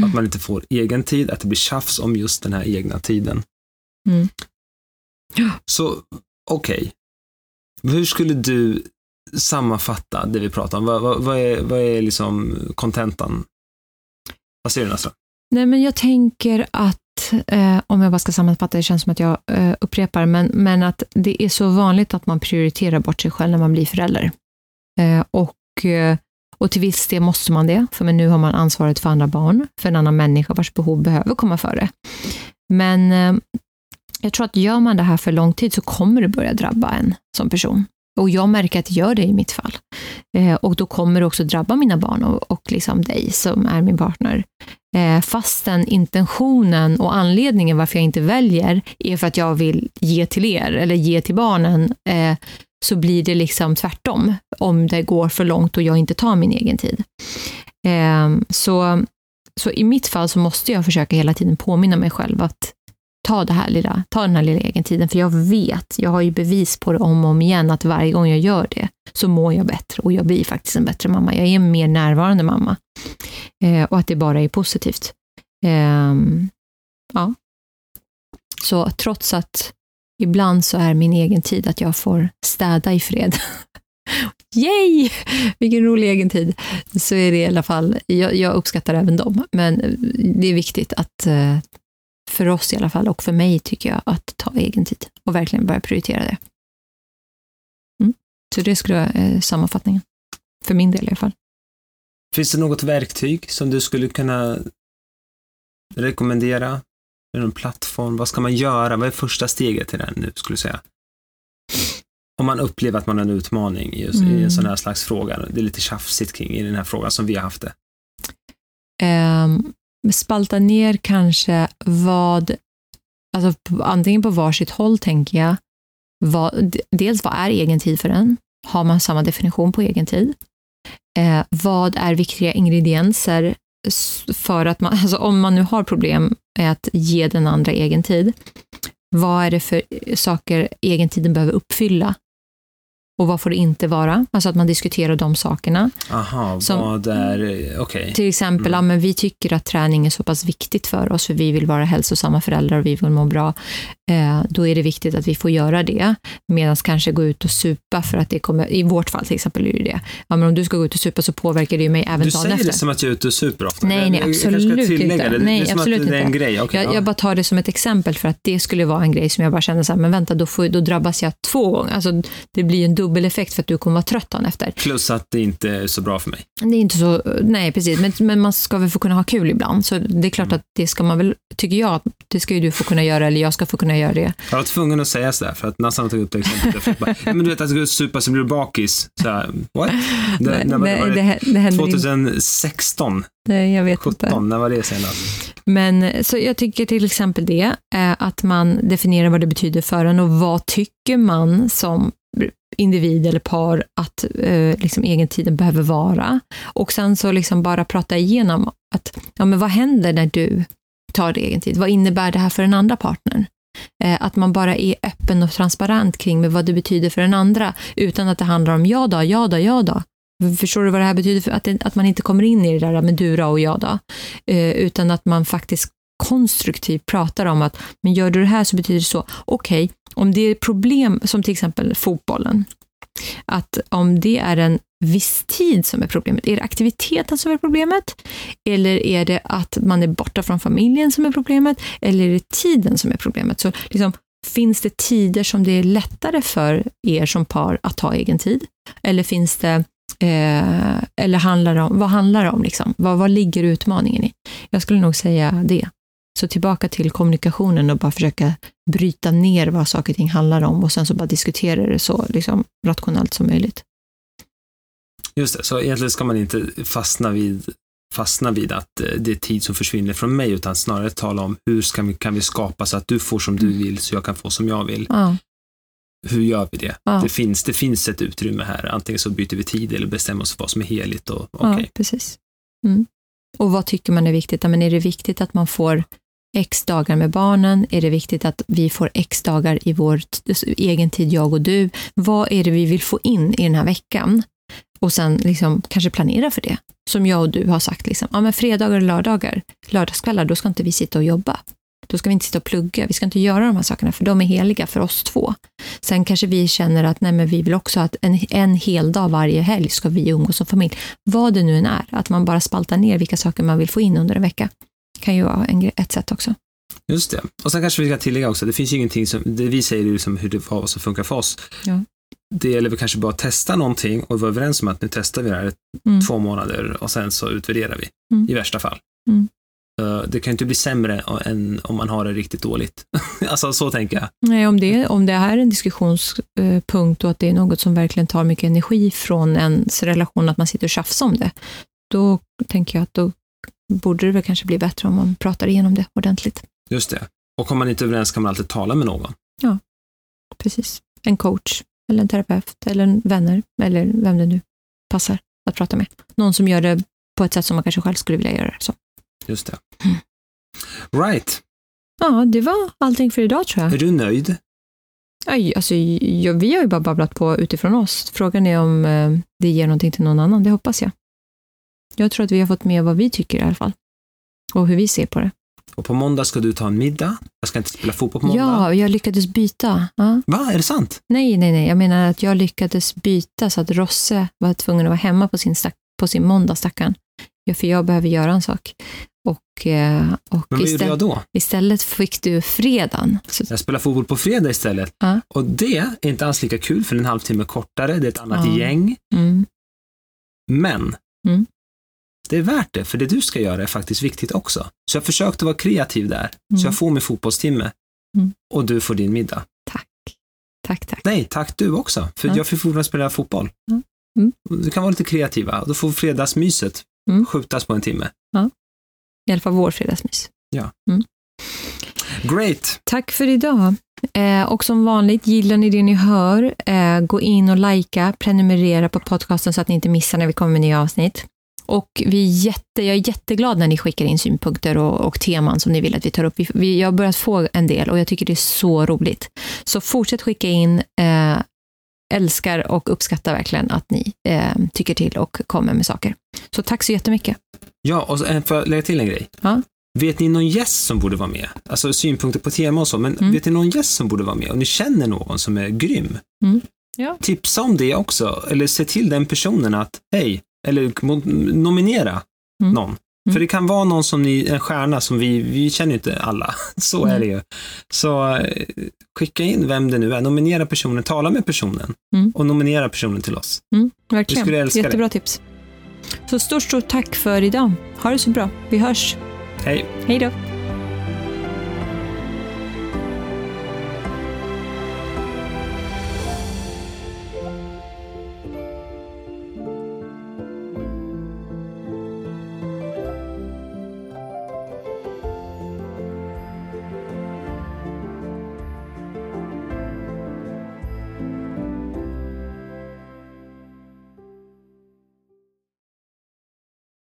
Speaker 2: Att man inte får egen tid, att det blir tjafs om just den här egna tiden.
Speaker 1: Mm. Ja.
Speaker 2: Så, okej. Hur skulle du sammanfatta det vi pratar om? Vad, vad, vad är, vad är liksom kontentan? Vad säger du Nasra?
Speaker 1: Nej, men jag tänker att, eh, om jag bara ska sammanfatta, det känns som att jag eh, upprepar, men, men att det är så vanligt att man prioriterar bort sig själv när man blir förälder. Eh, och, eh, och till viss del måste man det, för men nu har man ansvaret för andra barn, för en annan människa vars behov behöver komma före. Men eh, jag tror att gör man det här för lång tid så kommer det börja drabba en som person. Och jag märker att det gör det i mitt fall. Eh, och då kommer det också drabba mina barn och, och liksom dig som är min partner. Eh, fastän intentionen och anledningen varför jag inte väljer är för att jag vill ge till er eller ge till barnen, eh, så blir det liksom tvärtom om det går för långt och jag inte tar min egen tid. Eh, så, så i mitt fall så måste jag försöka hela tiden påminna mig själv att ta, det här lilla, ta den här lilla egentiden, för jag vet, jag har ju bevis på det om och om igen, att varje gång jag gör det så mår jag bättre och jag blir faktiskt en bättre mamma. Jag är en mer närvarande mamma eh, och att det bara är positivt. Eh, ja. Så trots att ibland så är min egen tid att jag får städa i fred. Yay! Vilken rolig egen tid. Så är det i alla fall, jag, jag uppskattar även dem, men eh, det är viktigt att eh, för oss i alla fall, och för mig tycker jag, att ta egen tid och verkligen börja prioritera det. Mm. Så det skulle vara eh, sammanfattningen. För min del i alla fall.
Speaker 2: Finns det något verktyg som du skulle kunna rekommendera? Någon plattform? Vad ska man göra? Vad är första steget till här nu, skulle du säga? Om man upplever att man har en utmaning i, just, i
Speaker 1: Mm.
Speaker 2: en sån här slags fråga. Det är lite tjafsigt kring i den här frågan som vi har haft det.
Speaker 1: Ehm, spalta ner kanske vad, alltså antingen på varsitt håll tänker jag, vad, dels vad är egen tid för en? Har man samma definition på egen tid? Eh, vad är viktiga ingredienser för att man, alltså om man nu har problem med att ge den andra egen tid, vad är det för saker egentiden behöver uppfylla? Och vad får det inte vara? Alltså att man diskuterar de sakerna.
Speaker 2: Aha,
Speaker 1: Som-
Speaker 2: vad är, okej.
Speaker 1: Till exempel,
Speaker 2: Mm.
Speaker 1: ja, men vi tycker att träning är så pass viktigt för oss, för vi vill vara hälsosamma föräldrar och vi vill må bra. Eh, då är det viktigt att vi får göra det, medan kanske gå ut och supa, för att det kommer, i vårt fall till exempel är det det. Ja, men om du ska gå ut och supa så påverkar det ju mig även
Speaker 2: Du
Speaker 1: dagen
Speaker 2: säger
Speaker 1: efter.
Speaker 2: det som att jag är ute och super ofta.
Speaker 1: Nej,
Speaker 2: Jag-
Speaker 1: nej,
Speaker 2: jag kanske ska
Speaker 1: absolut inte.
Speaker 2: Det. det
Speaker 1: Nej,
Speaker 2: är som
Speaker 1: absolut
Speaker 2: att det är en
Speaker 1: inte.
Speaker 2: grej. Okej,
Speaker 1: Jag,
Speaker 2: ja.
Speaker 1: jag bara tar det som ett exempel för att det skulle vara en grej som jag bara kände så här, men vänta, då, får, då drabbas jag två gånger. Alltså, det blir en dubbeleffekt för att du kommer vara trött dagen efter.
Speaker 2: Plus att det inte är så bra för mig.
Speaker 1: Det är inte så, nej precis, men, men man ska väl få kunna ha kul ibland. Så det är klart
Speaker 2: Mm.
Speaker 1: att det ska man väl, tycker jag, att det ska ju du få kunna göra, eller jag ska få kunna göra det.
Speaker 2: Jag var tvungen att säga sådär, för att Nassan tagit upp det exemplet. Bara, men du vet att du går och supa så blir du bakis. Så här, what? Det,
Speaker 1: Nej,
Speaker 2: när var det,
Speaker 1: det,
Speaker 2: det,
Speaker 1: hä- det händer inte.
Speaker 2: 2016,
Speaker 1: Nej, jag vet inte.
Speaker 2: 17, när var det senast?
Speaker 1: Men så jag tycker till exempel det, eh, att man definierar vad det betyder för en och vad tycker man som individ eller par att eh, liksom egentiden behöver vara. Och sen så liksom bara prata igenom att, ja men vad händer när du tar det egentid? Vad innebär det här för den andra partnern? Eh, att man bara är öppen och transparent kring med vad det betyder för den andra, utan att det handlar om ja då, ja då, ja då. Förstår du vad det här betyder? För att, det, att man inte kommer in i det där med du då och jag då, eh, utan att man faktiskt konstruktivt pratar om att, men gör du det här så betyder det så. Okej, om det är problem som till exempel fotbollen, Att om det är en viss tid som är problemet, är det aktiviteten som är problemet? Eller är det att man är borta från familjen som är problemet? Eller är det tiden som är problemet? Så liksom, finns det tider som det är lättare för er som par att ta egen tid? Eller finns det Eh, eller handlar det om, vad handlar det om? Liksom? Vad, vad ligger utmaningen i? Jag skulle nog säga det. Så tillbaka till kommunikationen och bara försöka bryta ner vad saker och ting handlar om och sen så bara diskutera det så liksom, rationellt som möjligt.
Speaker 2: Just det, så egentligen ska man inte fastna vid, fastna vid att eh, det är tid som försvinner från mig, utan snarare tala om hur ska vi, kan vi skapa så att du får som du vill, så jag kan få som jag vill.
Speaker 1: Ja,
Speaker 2: Hur gör vi det?
Speaker 1: Ja.
Speaker 2: Det, finns, det finns ett utrymme här, antingen så byter vi tid eller bestämmer oss för vad som är heligt. Och,
Speaker 1: ja
Speaker 2: okej.
Speaker 1: precis. Mm. Och vad tycker man är viktigt? Ja, men är det viktigt att man får x dagar med barnen? Är det viktigt att vi får x dagar i vår egen tid, jag och du? Vad är det vi vill få in i den här veckan? Och sen liksom kanske planera för det. Som jag och du har sagt, liksom, ja, men fredagar och lördagar, lördagskvällar, då ska inte vi sitta och jobba. Då ska vi inte sitta och plugga, vi ska inte göra de här sakerna, för de är heliga för oss två. Sen kanske vi känner att nej, men vi vill också att en, en hel dag varje helg ska vi umgås som familj. Vad det nu än är, att man bara spaltar ner vilka saker man vill få in under en vecka kan ju vara en, ett sätt också.
Speaker 2: Just det. Och sen kanske vi ska tillägga också, det finns ju ingenting som, det vi säger är ju som hur det vad som funkar för oss.
Speaker 1: Ja.
Speaker 2: Det gäller väl kanske bara att testa någonting och vara överens om att nu testar vi det här
Speaker 1: Mm.
Speaker 2: två månader och sen så utvärderar vi,
Speaker 1: Mm.
Speaker 2: i värsta fall.
Speaker 1: Mm.
Speaker 2: Eh, Det kan ju inte bli sämre än om man har det riktigt dåligt. alltså så tänker jag.
Speaker 1: Nej, om det, om det är en diskussionspunkt och att det är något som verkligen tar mycket energi från ens relation, att man sitter och tjafsar om det, då tänker jag att då borde det väl kanske bli bättre om man pratar igenom det ordentligt.
Speaker 2: Just det. Och om man inte är överens kan man alltid tala med någon.
Speaker 1: Precis. En coach, eller en terapeut, eller en vänner, eller vem det nu passar att prata med. Någon som gör det på ett sätt som man kanske själv skulle vilja göra. Så.
Speaker 2: Just det.
Speaker 1: Mm.
Speaker 2: Right.
Speaker 1: Ja, det var allting för idag tror jag.
Speaker 2: Är du nöjd?
Speaker 1: Aj, alltså, ja, vi har ju bara babblat på utifrån oss. Frågan är om eh, det ger någonting till någon annan, det hoppas jag. Jag tror att vi har fått med vad vi tycker i alla fall. Och hur vi ser på det.
Speaker 2: Och på måndag ska du ta en middag. Jag ska inte spela fotboll på måndag.
Speaker 1: Ja, jag lyckades byta. Ja.
Speaker 2: Va, är det sant?
Speaker 1: Nej, nej, nej. Jag menar att jag lyckades byta så att Rosse var tvungen att vara hemma på sin, stack, på sin måndag, stackaren. Ja, för jag behöver göra en sak. Och, eh, och
Speaker 2: Men vad gjorde
Speaker 1: istället,
Speaker 2: jag då?
Speaker 1: istället fick du fredagen. Så,
Speaker 2: Jag spelar fotboll på fredag istället.
Speaker 1: Ja.
Speaker 2: Och det är inte alls lika kul för en halvtimme kortare, det är ett annat
Speaker 1: Ja.
Speaker 2: gäng.
Speaker 1: mm,
Speaker 2: Men
Speaker 1: Mm.
Speaker 2: Det är värt det, för det du ska göra är faktiskt viktigt också. Så jag försökte vara kreativ där.
Speaker 1: Mm.
Speaker 2: Så jag får min fotbollstimme.
Speaker 1: Mm.
Speaker 2: Och du får din middag.
Speaker 1: tack. Tack, tack.
Speaker 2: Nej, tack du också. För
Speaker 1: Ja.
Speaker 2: jag får fortfarande spela fotboll.
Speaker 1: Mm. Mm.
Speaker 2: Du kan vara lite kreativa. Då får fredagsmyset
Speaker 1: Mm.
Speaker 2: skjutas på en timme.
Speaker 1: I alla fall vår fredagsmys.
Speaker 2: Great!
Speaker 1: Tack för idag. Eh, och som vanligt, gillar ni det ni hör, eh, gå in och likea, prenumerera på podcasten så att ni inte missar när vi kommer med nya avsnitt. Och vi är jätte, jag är jätteglad när ni skickar in synpunkter och, och teman som ni vill att vi tar upp. Vi, vi, jag har börjat få en del och jag tycker det är så roligt. Så fortsätt skicka in. Eh, älskar och uppskattar verkligen att ni eh, tycker till och kommer med saker. Så tack så jättemycket.
Speaker 2: Ja, och eh, får jag lägga till en grej?
Speaker 1: Ja.
Speaker 2: Vet ni någon gäst som borde vara med? Alltså synpunkter på tema och så, men
Speaker 1: Mm.
Speaker 2: vet ni någon gäst som borde vara med? Och ni känner någon som är grym?
Speaker 1: Mm. Ja.
Speaker 2: Tipsa om det också, eller se till den personen att, hej, eller nominera
Speaker 1: Mm.
Speaker 2: någon.
Speaker 1: Mm.
Speaker 2: För det kan vara någon som ni, en stjärna som vi, vi känner inte alla. Så är
Speaker 1: Nej.
Speaker 2: det ju. Så eh, skicka in vem det nu är, nominera personen, tala med personen
Speaker 1: Mm.
Speaker 2: och nominera personen till oss.
Speaker 1: Mm,
Speaker 2: Vi
Speaker 1: verkligen.
Speaker 2: skulle älska det.
Speaker 1: Jättebra tips. Så stort, stort tack för idag. Ha det så bra. Vi hörs.
Speaker 2: Hej!
Speaker 1: Hej då.